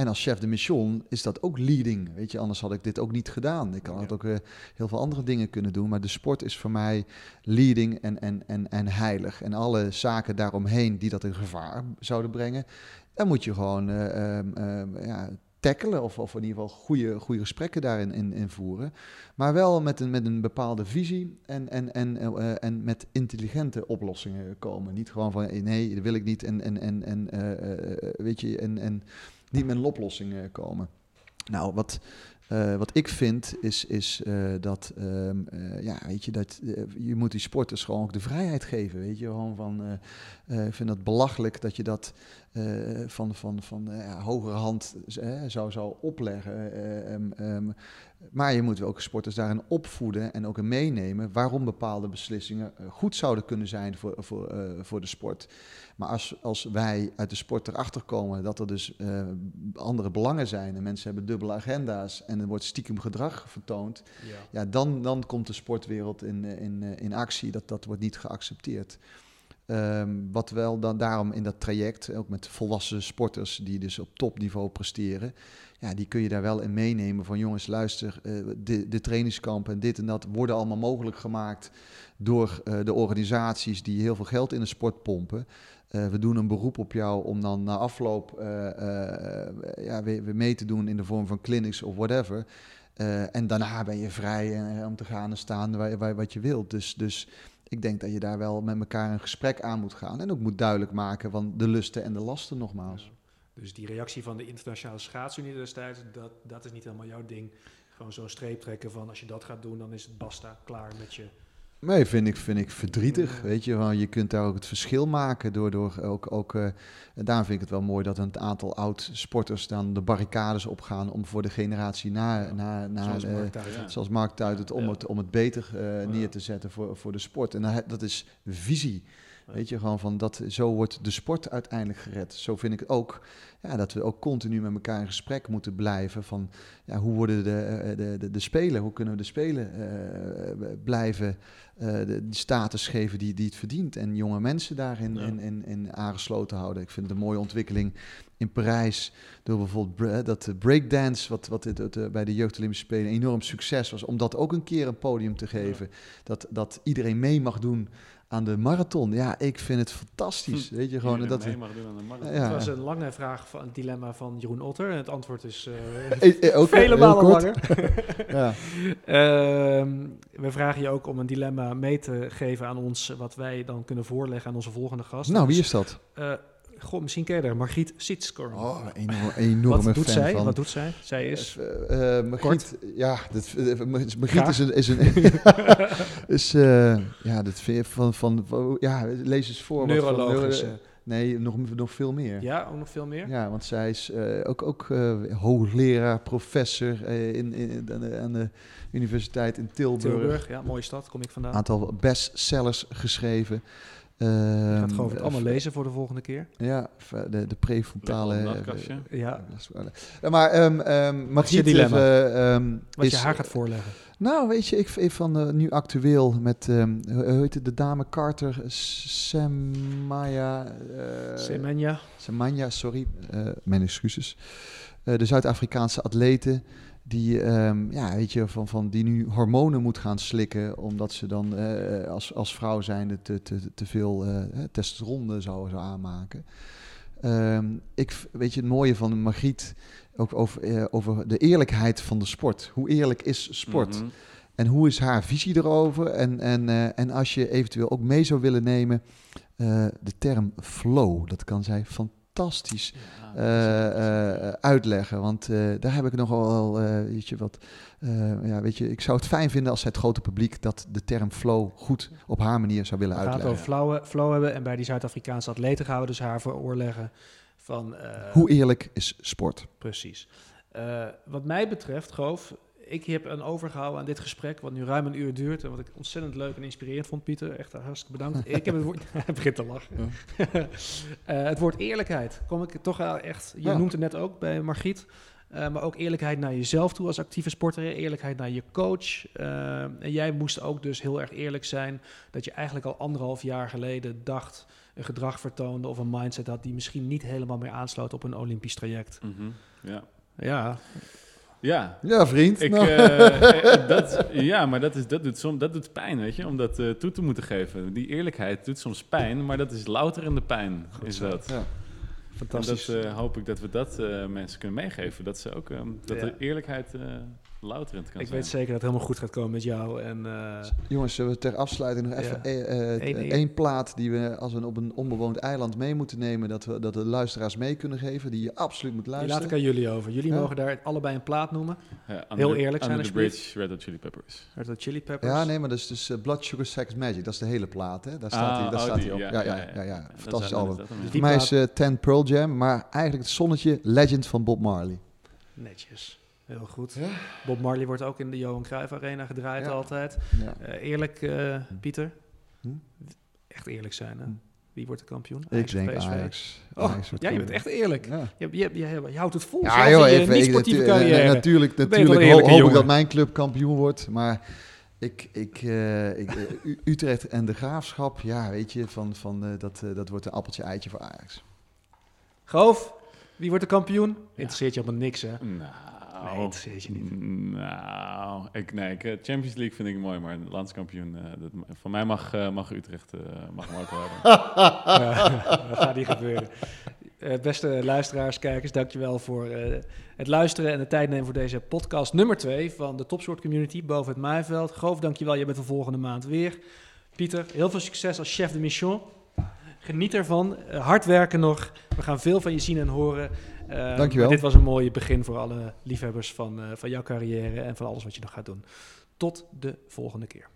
En als chef de mission is dat ook leading. Weet je, anders had ik dit ook niet gedaan. Ik had ook uh, heel veel andere dingen kunnen doen. Maar de sport is voor mij leading en, en, en, en heilig. En alle zaken daaromheen die dat in gevaar zouden brengen, daar moet je gewoon uh, um, ja, tackelen. Of, of in ieder geval goede, goede gesprekken daarin in, in voeren. Maar wel met een, met een bepaalde visie en, en, en, uh, en met intelligente oplossingen komen. Niet gewoon van nee, dat wil ik niet. En, en, en, en weet je, en. en niet met een oplossing komen. Nou, wat, uh, wat ik vind is, is uh, dat, uh, ja, weet je, dat je moet die sporters gewoon ook de vrijheid geven. Weet je, gewoon van, ik vind het belachelijk dat je dat van, van, van hogere hand zou, zou opleggen. Um, um, maar je moet ook sporters daarin opvoeden en ook in meenemen waarom bepaalde beslissingen goed zouden kunnen zijn voor, voor, voor de sport. Maar als, als wij uit de sport erachter komen dat er dus uh, andere belangen zijn en mensen hebben dubbele agenda's en er wordt stiekem gedrag vertoond, ja. ja, dan, dan komt de sportwereld in, in, in actie. Dat, dat wordt niet geaccepteerd. Um, wat wel dan daarom in dat traject, ook met volwassen sporters die dus op topniveau presteren, ja, die kun je daar wel in meenemen van jongens, luister, uh, de, de trainingskampen en dit en dat worden allemaal mogelijk gemaakt door uh, de organisaties die heel veel geld in de sport pompen. Uh, we doen een beroep op jou om dan na afloop ja, weer, weer, mee te doen in de vorm van clinics of whatever. en daarna ben je vrij om te gaan en staan waar, waar, wat je wilt. Dus, dus ik denk dat je daar wel met elkaar een gesprek aan moet gaan. En ook moet duidelijk maken van de lusten en de lasten nogmaals. Dus die reactie van de internationale schaatsunie destijds, dat, dat is niet helemaal jouw ding. Gewoon zo'n streep trekken van als je dat gaat doen, dan is het basta, klaar met je Nee, vind ik, vind ik verdrietig. Weet je, want je kunt daar ook het verschil maken door, door ook. ook uh, daarom vind ik het wel mooi dat een aantal oud-sporters dan de barricades opgaan om voor de generatie na. na, na zoals, uh, Mark Tuit, ja. zoals Mark Tuit het, om, het, om het beter uh, neer te zetten voor, voor de sport. En dat is visie. Weet je, gewoon van dat, zo wordt de sport uiteindelijk gered. Zo vind ik het ook, ja, dat we ook continu met elkaar in gesprek moeten blijven van, ja, hoe worden de, de, de, de spelen, hoe kunnen we de spelen uh, blijven uh, de, status geven die, die het verdient. En jonge mensen daarin ja. in, in, in aangesloten houden. Ik vind het een mooie ontwikkeling in Parijs. Door bijvoorbeeld dat breakdance, wat, wat bij de Jeugd Olympische Spelen enorm succes was. Om dat ook een keer een podium te geven. Ja. Dat, dat iedereen mee mag doen aan de marathon. Ja, ik vind het fantastisch. Hm. Weet je gewoon dat mee mag doen aan de marathon. Ja. Het was een lange vraag van een dilemma van Jeroen Otter en het antwoord is uh, ook vele malen langer. ja. uh, we vragen je ook om een dilemma mee te geven aan ons, wat wij dan kunnen voorleggen aan onze volgende gast. Nou, wie is dat? Uh, Goh, misschien ken je haar. Margriet Sitskorn. Oh, een enorm, enorme Wat doet fan zij? van. Wat doet zij? Zij is... Uh, uh, Margriet, ja, dit, uh, Margriet is een... Is een is, ja, dat vind van, van, van... Ja, lees eens voor. Van, Nee, nog, nog veel meer. Ja, ook nog veel meer? Ja, want zij is eh, ook, ook eh, hoogleraar, professor eh, in, in, aan, de, aan de universiteit in Tilburg. Tilburg, ja, mooie stad, kom ik vandaan. Een aantal bestsellers geschreven. Ik ga het Ehm, gewoon het allemaal eh, lezen voor de volgende keer. Ja, de, de prefrontale... Eh, dat kastje. Ja, maar um, um, Wat is je dilemma? ehm, wat is, je haar gaat voorleggen. Nou, weet je, ik vind van eh, nu actueel met, ehm, hoe heet het, de dame Carter, Semaya... eh, Semenya. Semenya, sorry, eh, mijn excuses. Eh, de Zuid-Afrikaanse atlete die, ehm, ja, weet je, van, van, die nu hormonen moet gaan slikken... omdat ze dan eh, als, als vrouw zijnde te, te, te veel eh testosteron zou, zou aanmaken. Ehm, ik, weet je, het mooie van Margriet, ook over, eh, over de eerlijkheid van de sport. Hoe eerlijk is sport? Mhm. En hoe is haar visie erover? En, en, eh, en als je eventueel ook mee zou willen nemen, eh, de term flow, dat kan zij fantastisch Ja, eh, eh, uitleggen. Want eh, daar heb ik nogal wel, eh, weet je wat, eh, ja, weet je, ik zou het fijn vinden als het grote publiek dat de term flow goed op haar manier zou willen We gaan het uitleggen. over flow, flow hebben. En bij die Zuid-Afrikaanse atleten gaan we dus haar voorleggen van... eh, Hoe eerlijk is sport? Precies. Eh, wat mij betreft, Goof, ik heb een overgehouden aan dit gesprek, wat nu ruim een uur duurt. En wat ik ontzettend leuk en inspirerend vond, Pieter. Echt hartstikke bedankt. ik heb het woord... Hij begint te lachen. Eh, het woord eerlijkheid. Kom ik toch wel echt... Je Ja. noemt het net ook bij Margriet. eh, maar ook eerlijkheid naar jezelf toe als actieve sporter. Eerlijkheid naar je coach. Eh, en jij moest ook dus heel erg eerlijk zijn... dat je eigenlijk al anderhalf jaar geleden dacht... een gedrag vertoonde of een mindset had... die misschien niet helemaal meer aansloot op een Olympisch traject. Mhm. Ja. Ja, Ja. Ja, vriend. Ik, Nou. eh, dat, ja, maar dat, is, dat, doet som, dat doet pijn, weet je, om dat eh, toe te moeten geven. Die eerlijkheid doet soms pijn, maar dat is louterende pijn, is dat. Ja. En fantastisch. dat eh, hoop ik dat we dat mensen kunnen meegeven. Dat, ze ook, eh, dat Ja. de eerlijkheid louterend kan ik zijn. weet zeker dat het helemaal goed gaat komen met jou. En eh, Jongens, zullen we ter afsluiting nog even Ja. eh, eh, één plaat die we als we op een onbewoond eiland mee moeten nemen, dat we dat de luisteraars mee kunnen geven, die je absoluut moet die laat luisteren. ik aan jullie over. Jullie Ja. mogen daar allebei een plaat noemen. Ja, under- Heel eerlijk zijn, Under the. Bridge, Red Hot Chili Peppers. Red Hot Chili Peppers. Ja, nee, maar dat is dus Blood Sugar Sex Magic. Dat is de hele plaat, hè? Daar staat Ah, hij, daar oh, staat die, hij op. ja, Ja, ja, ja, ja, ja. ja. Dat Fantastisch album. Voor mij is Ten Pearl Jam, maar eigenlijk het zonnetje Legend van Bob Marley. Netjes. Heel goed. Ja. Bob Marley wordt ook in de Johan Cruijff Arena gedraaid Ja. altijd. Ja. Eh, eerlijk, eh, Pieter. Hm? Echt eerlijk zijn, hè? Hm. Wie wordt de kampioen? Ik Ajax denk PSV? Ajax. Oh, Ajax ja, je bent echt eerlijk. Ja. Je, je, je, je houdt het vol. Ja, joh, even. ik- niet-sportieve natu- carrière. eh, natuurlijk, natuurlijk hoop ik dat mijn club kampioen wordt, maar ik, ik, eh, ik, eh, Utrecht en de Graafschap, ja, weet je, van, van, eh, dat, eh, dat wordt een appeltje-eitje voor Ajax. Goof, wie wordt de kampioen? Interesseert je helemaal niks, hè? Nou, Nee, interesseert je niet. Nou, ik, nee, ik, eh, Champions League vind ik mooi, maar landskampioen, eh dat, van mij mag, eh, mag Utrecht eh, mag hebben. Ja, dat gaat niet gebeuren. Eh, beste luisteraars, kijkers, dankjewel voor eh, het luisteren en de tijd nemen voor deze podcast nummer 2 van de Topsport Community boven het Maaiveld. Groof, dankjewel, je bent de volgende maand weer. Pieter, heel veel succes als chef de mission. Geniet ervan. Hard werken nog. We gaan veel van je zien en horen. Eh, Dankjewel. Dit was een mooi begin voor alle liefhebbers van, eh, van jouw carrière en van alles wat je nog gaat doen. Tot de volgende keer.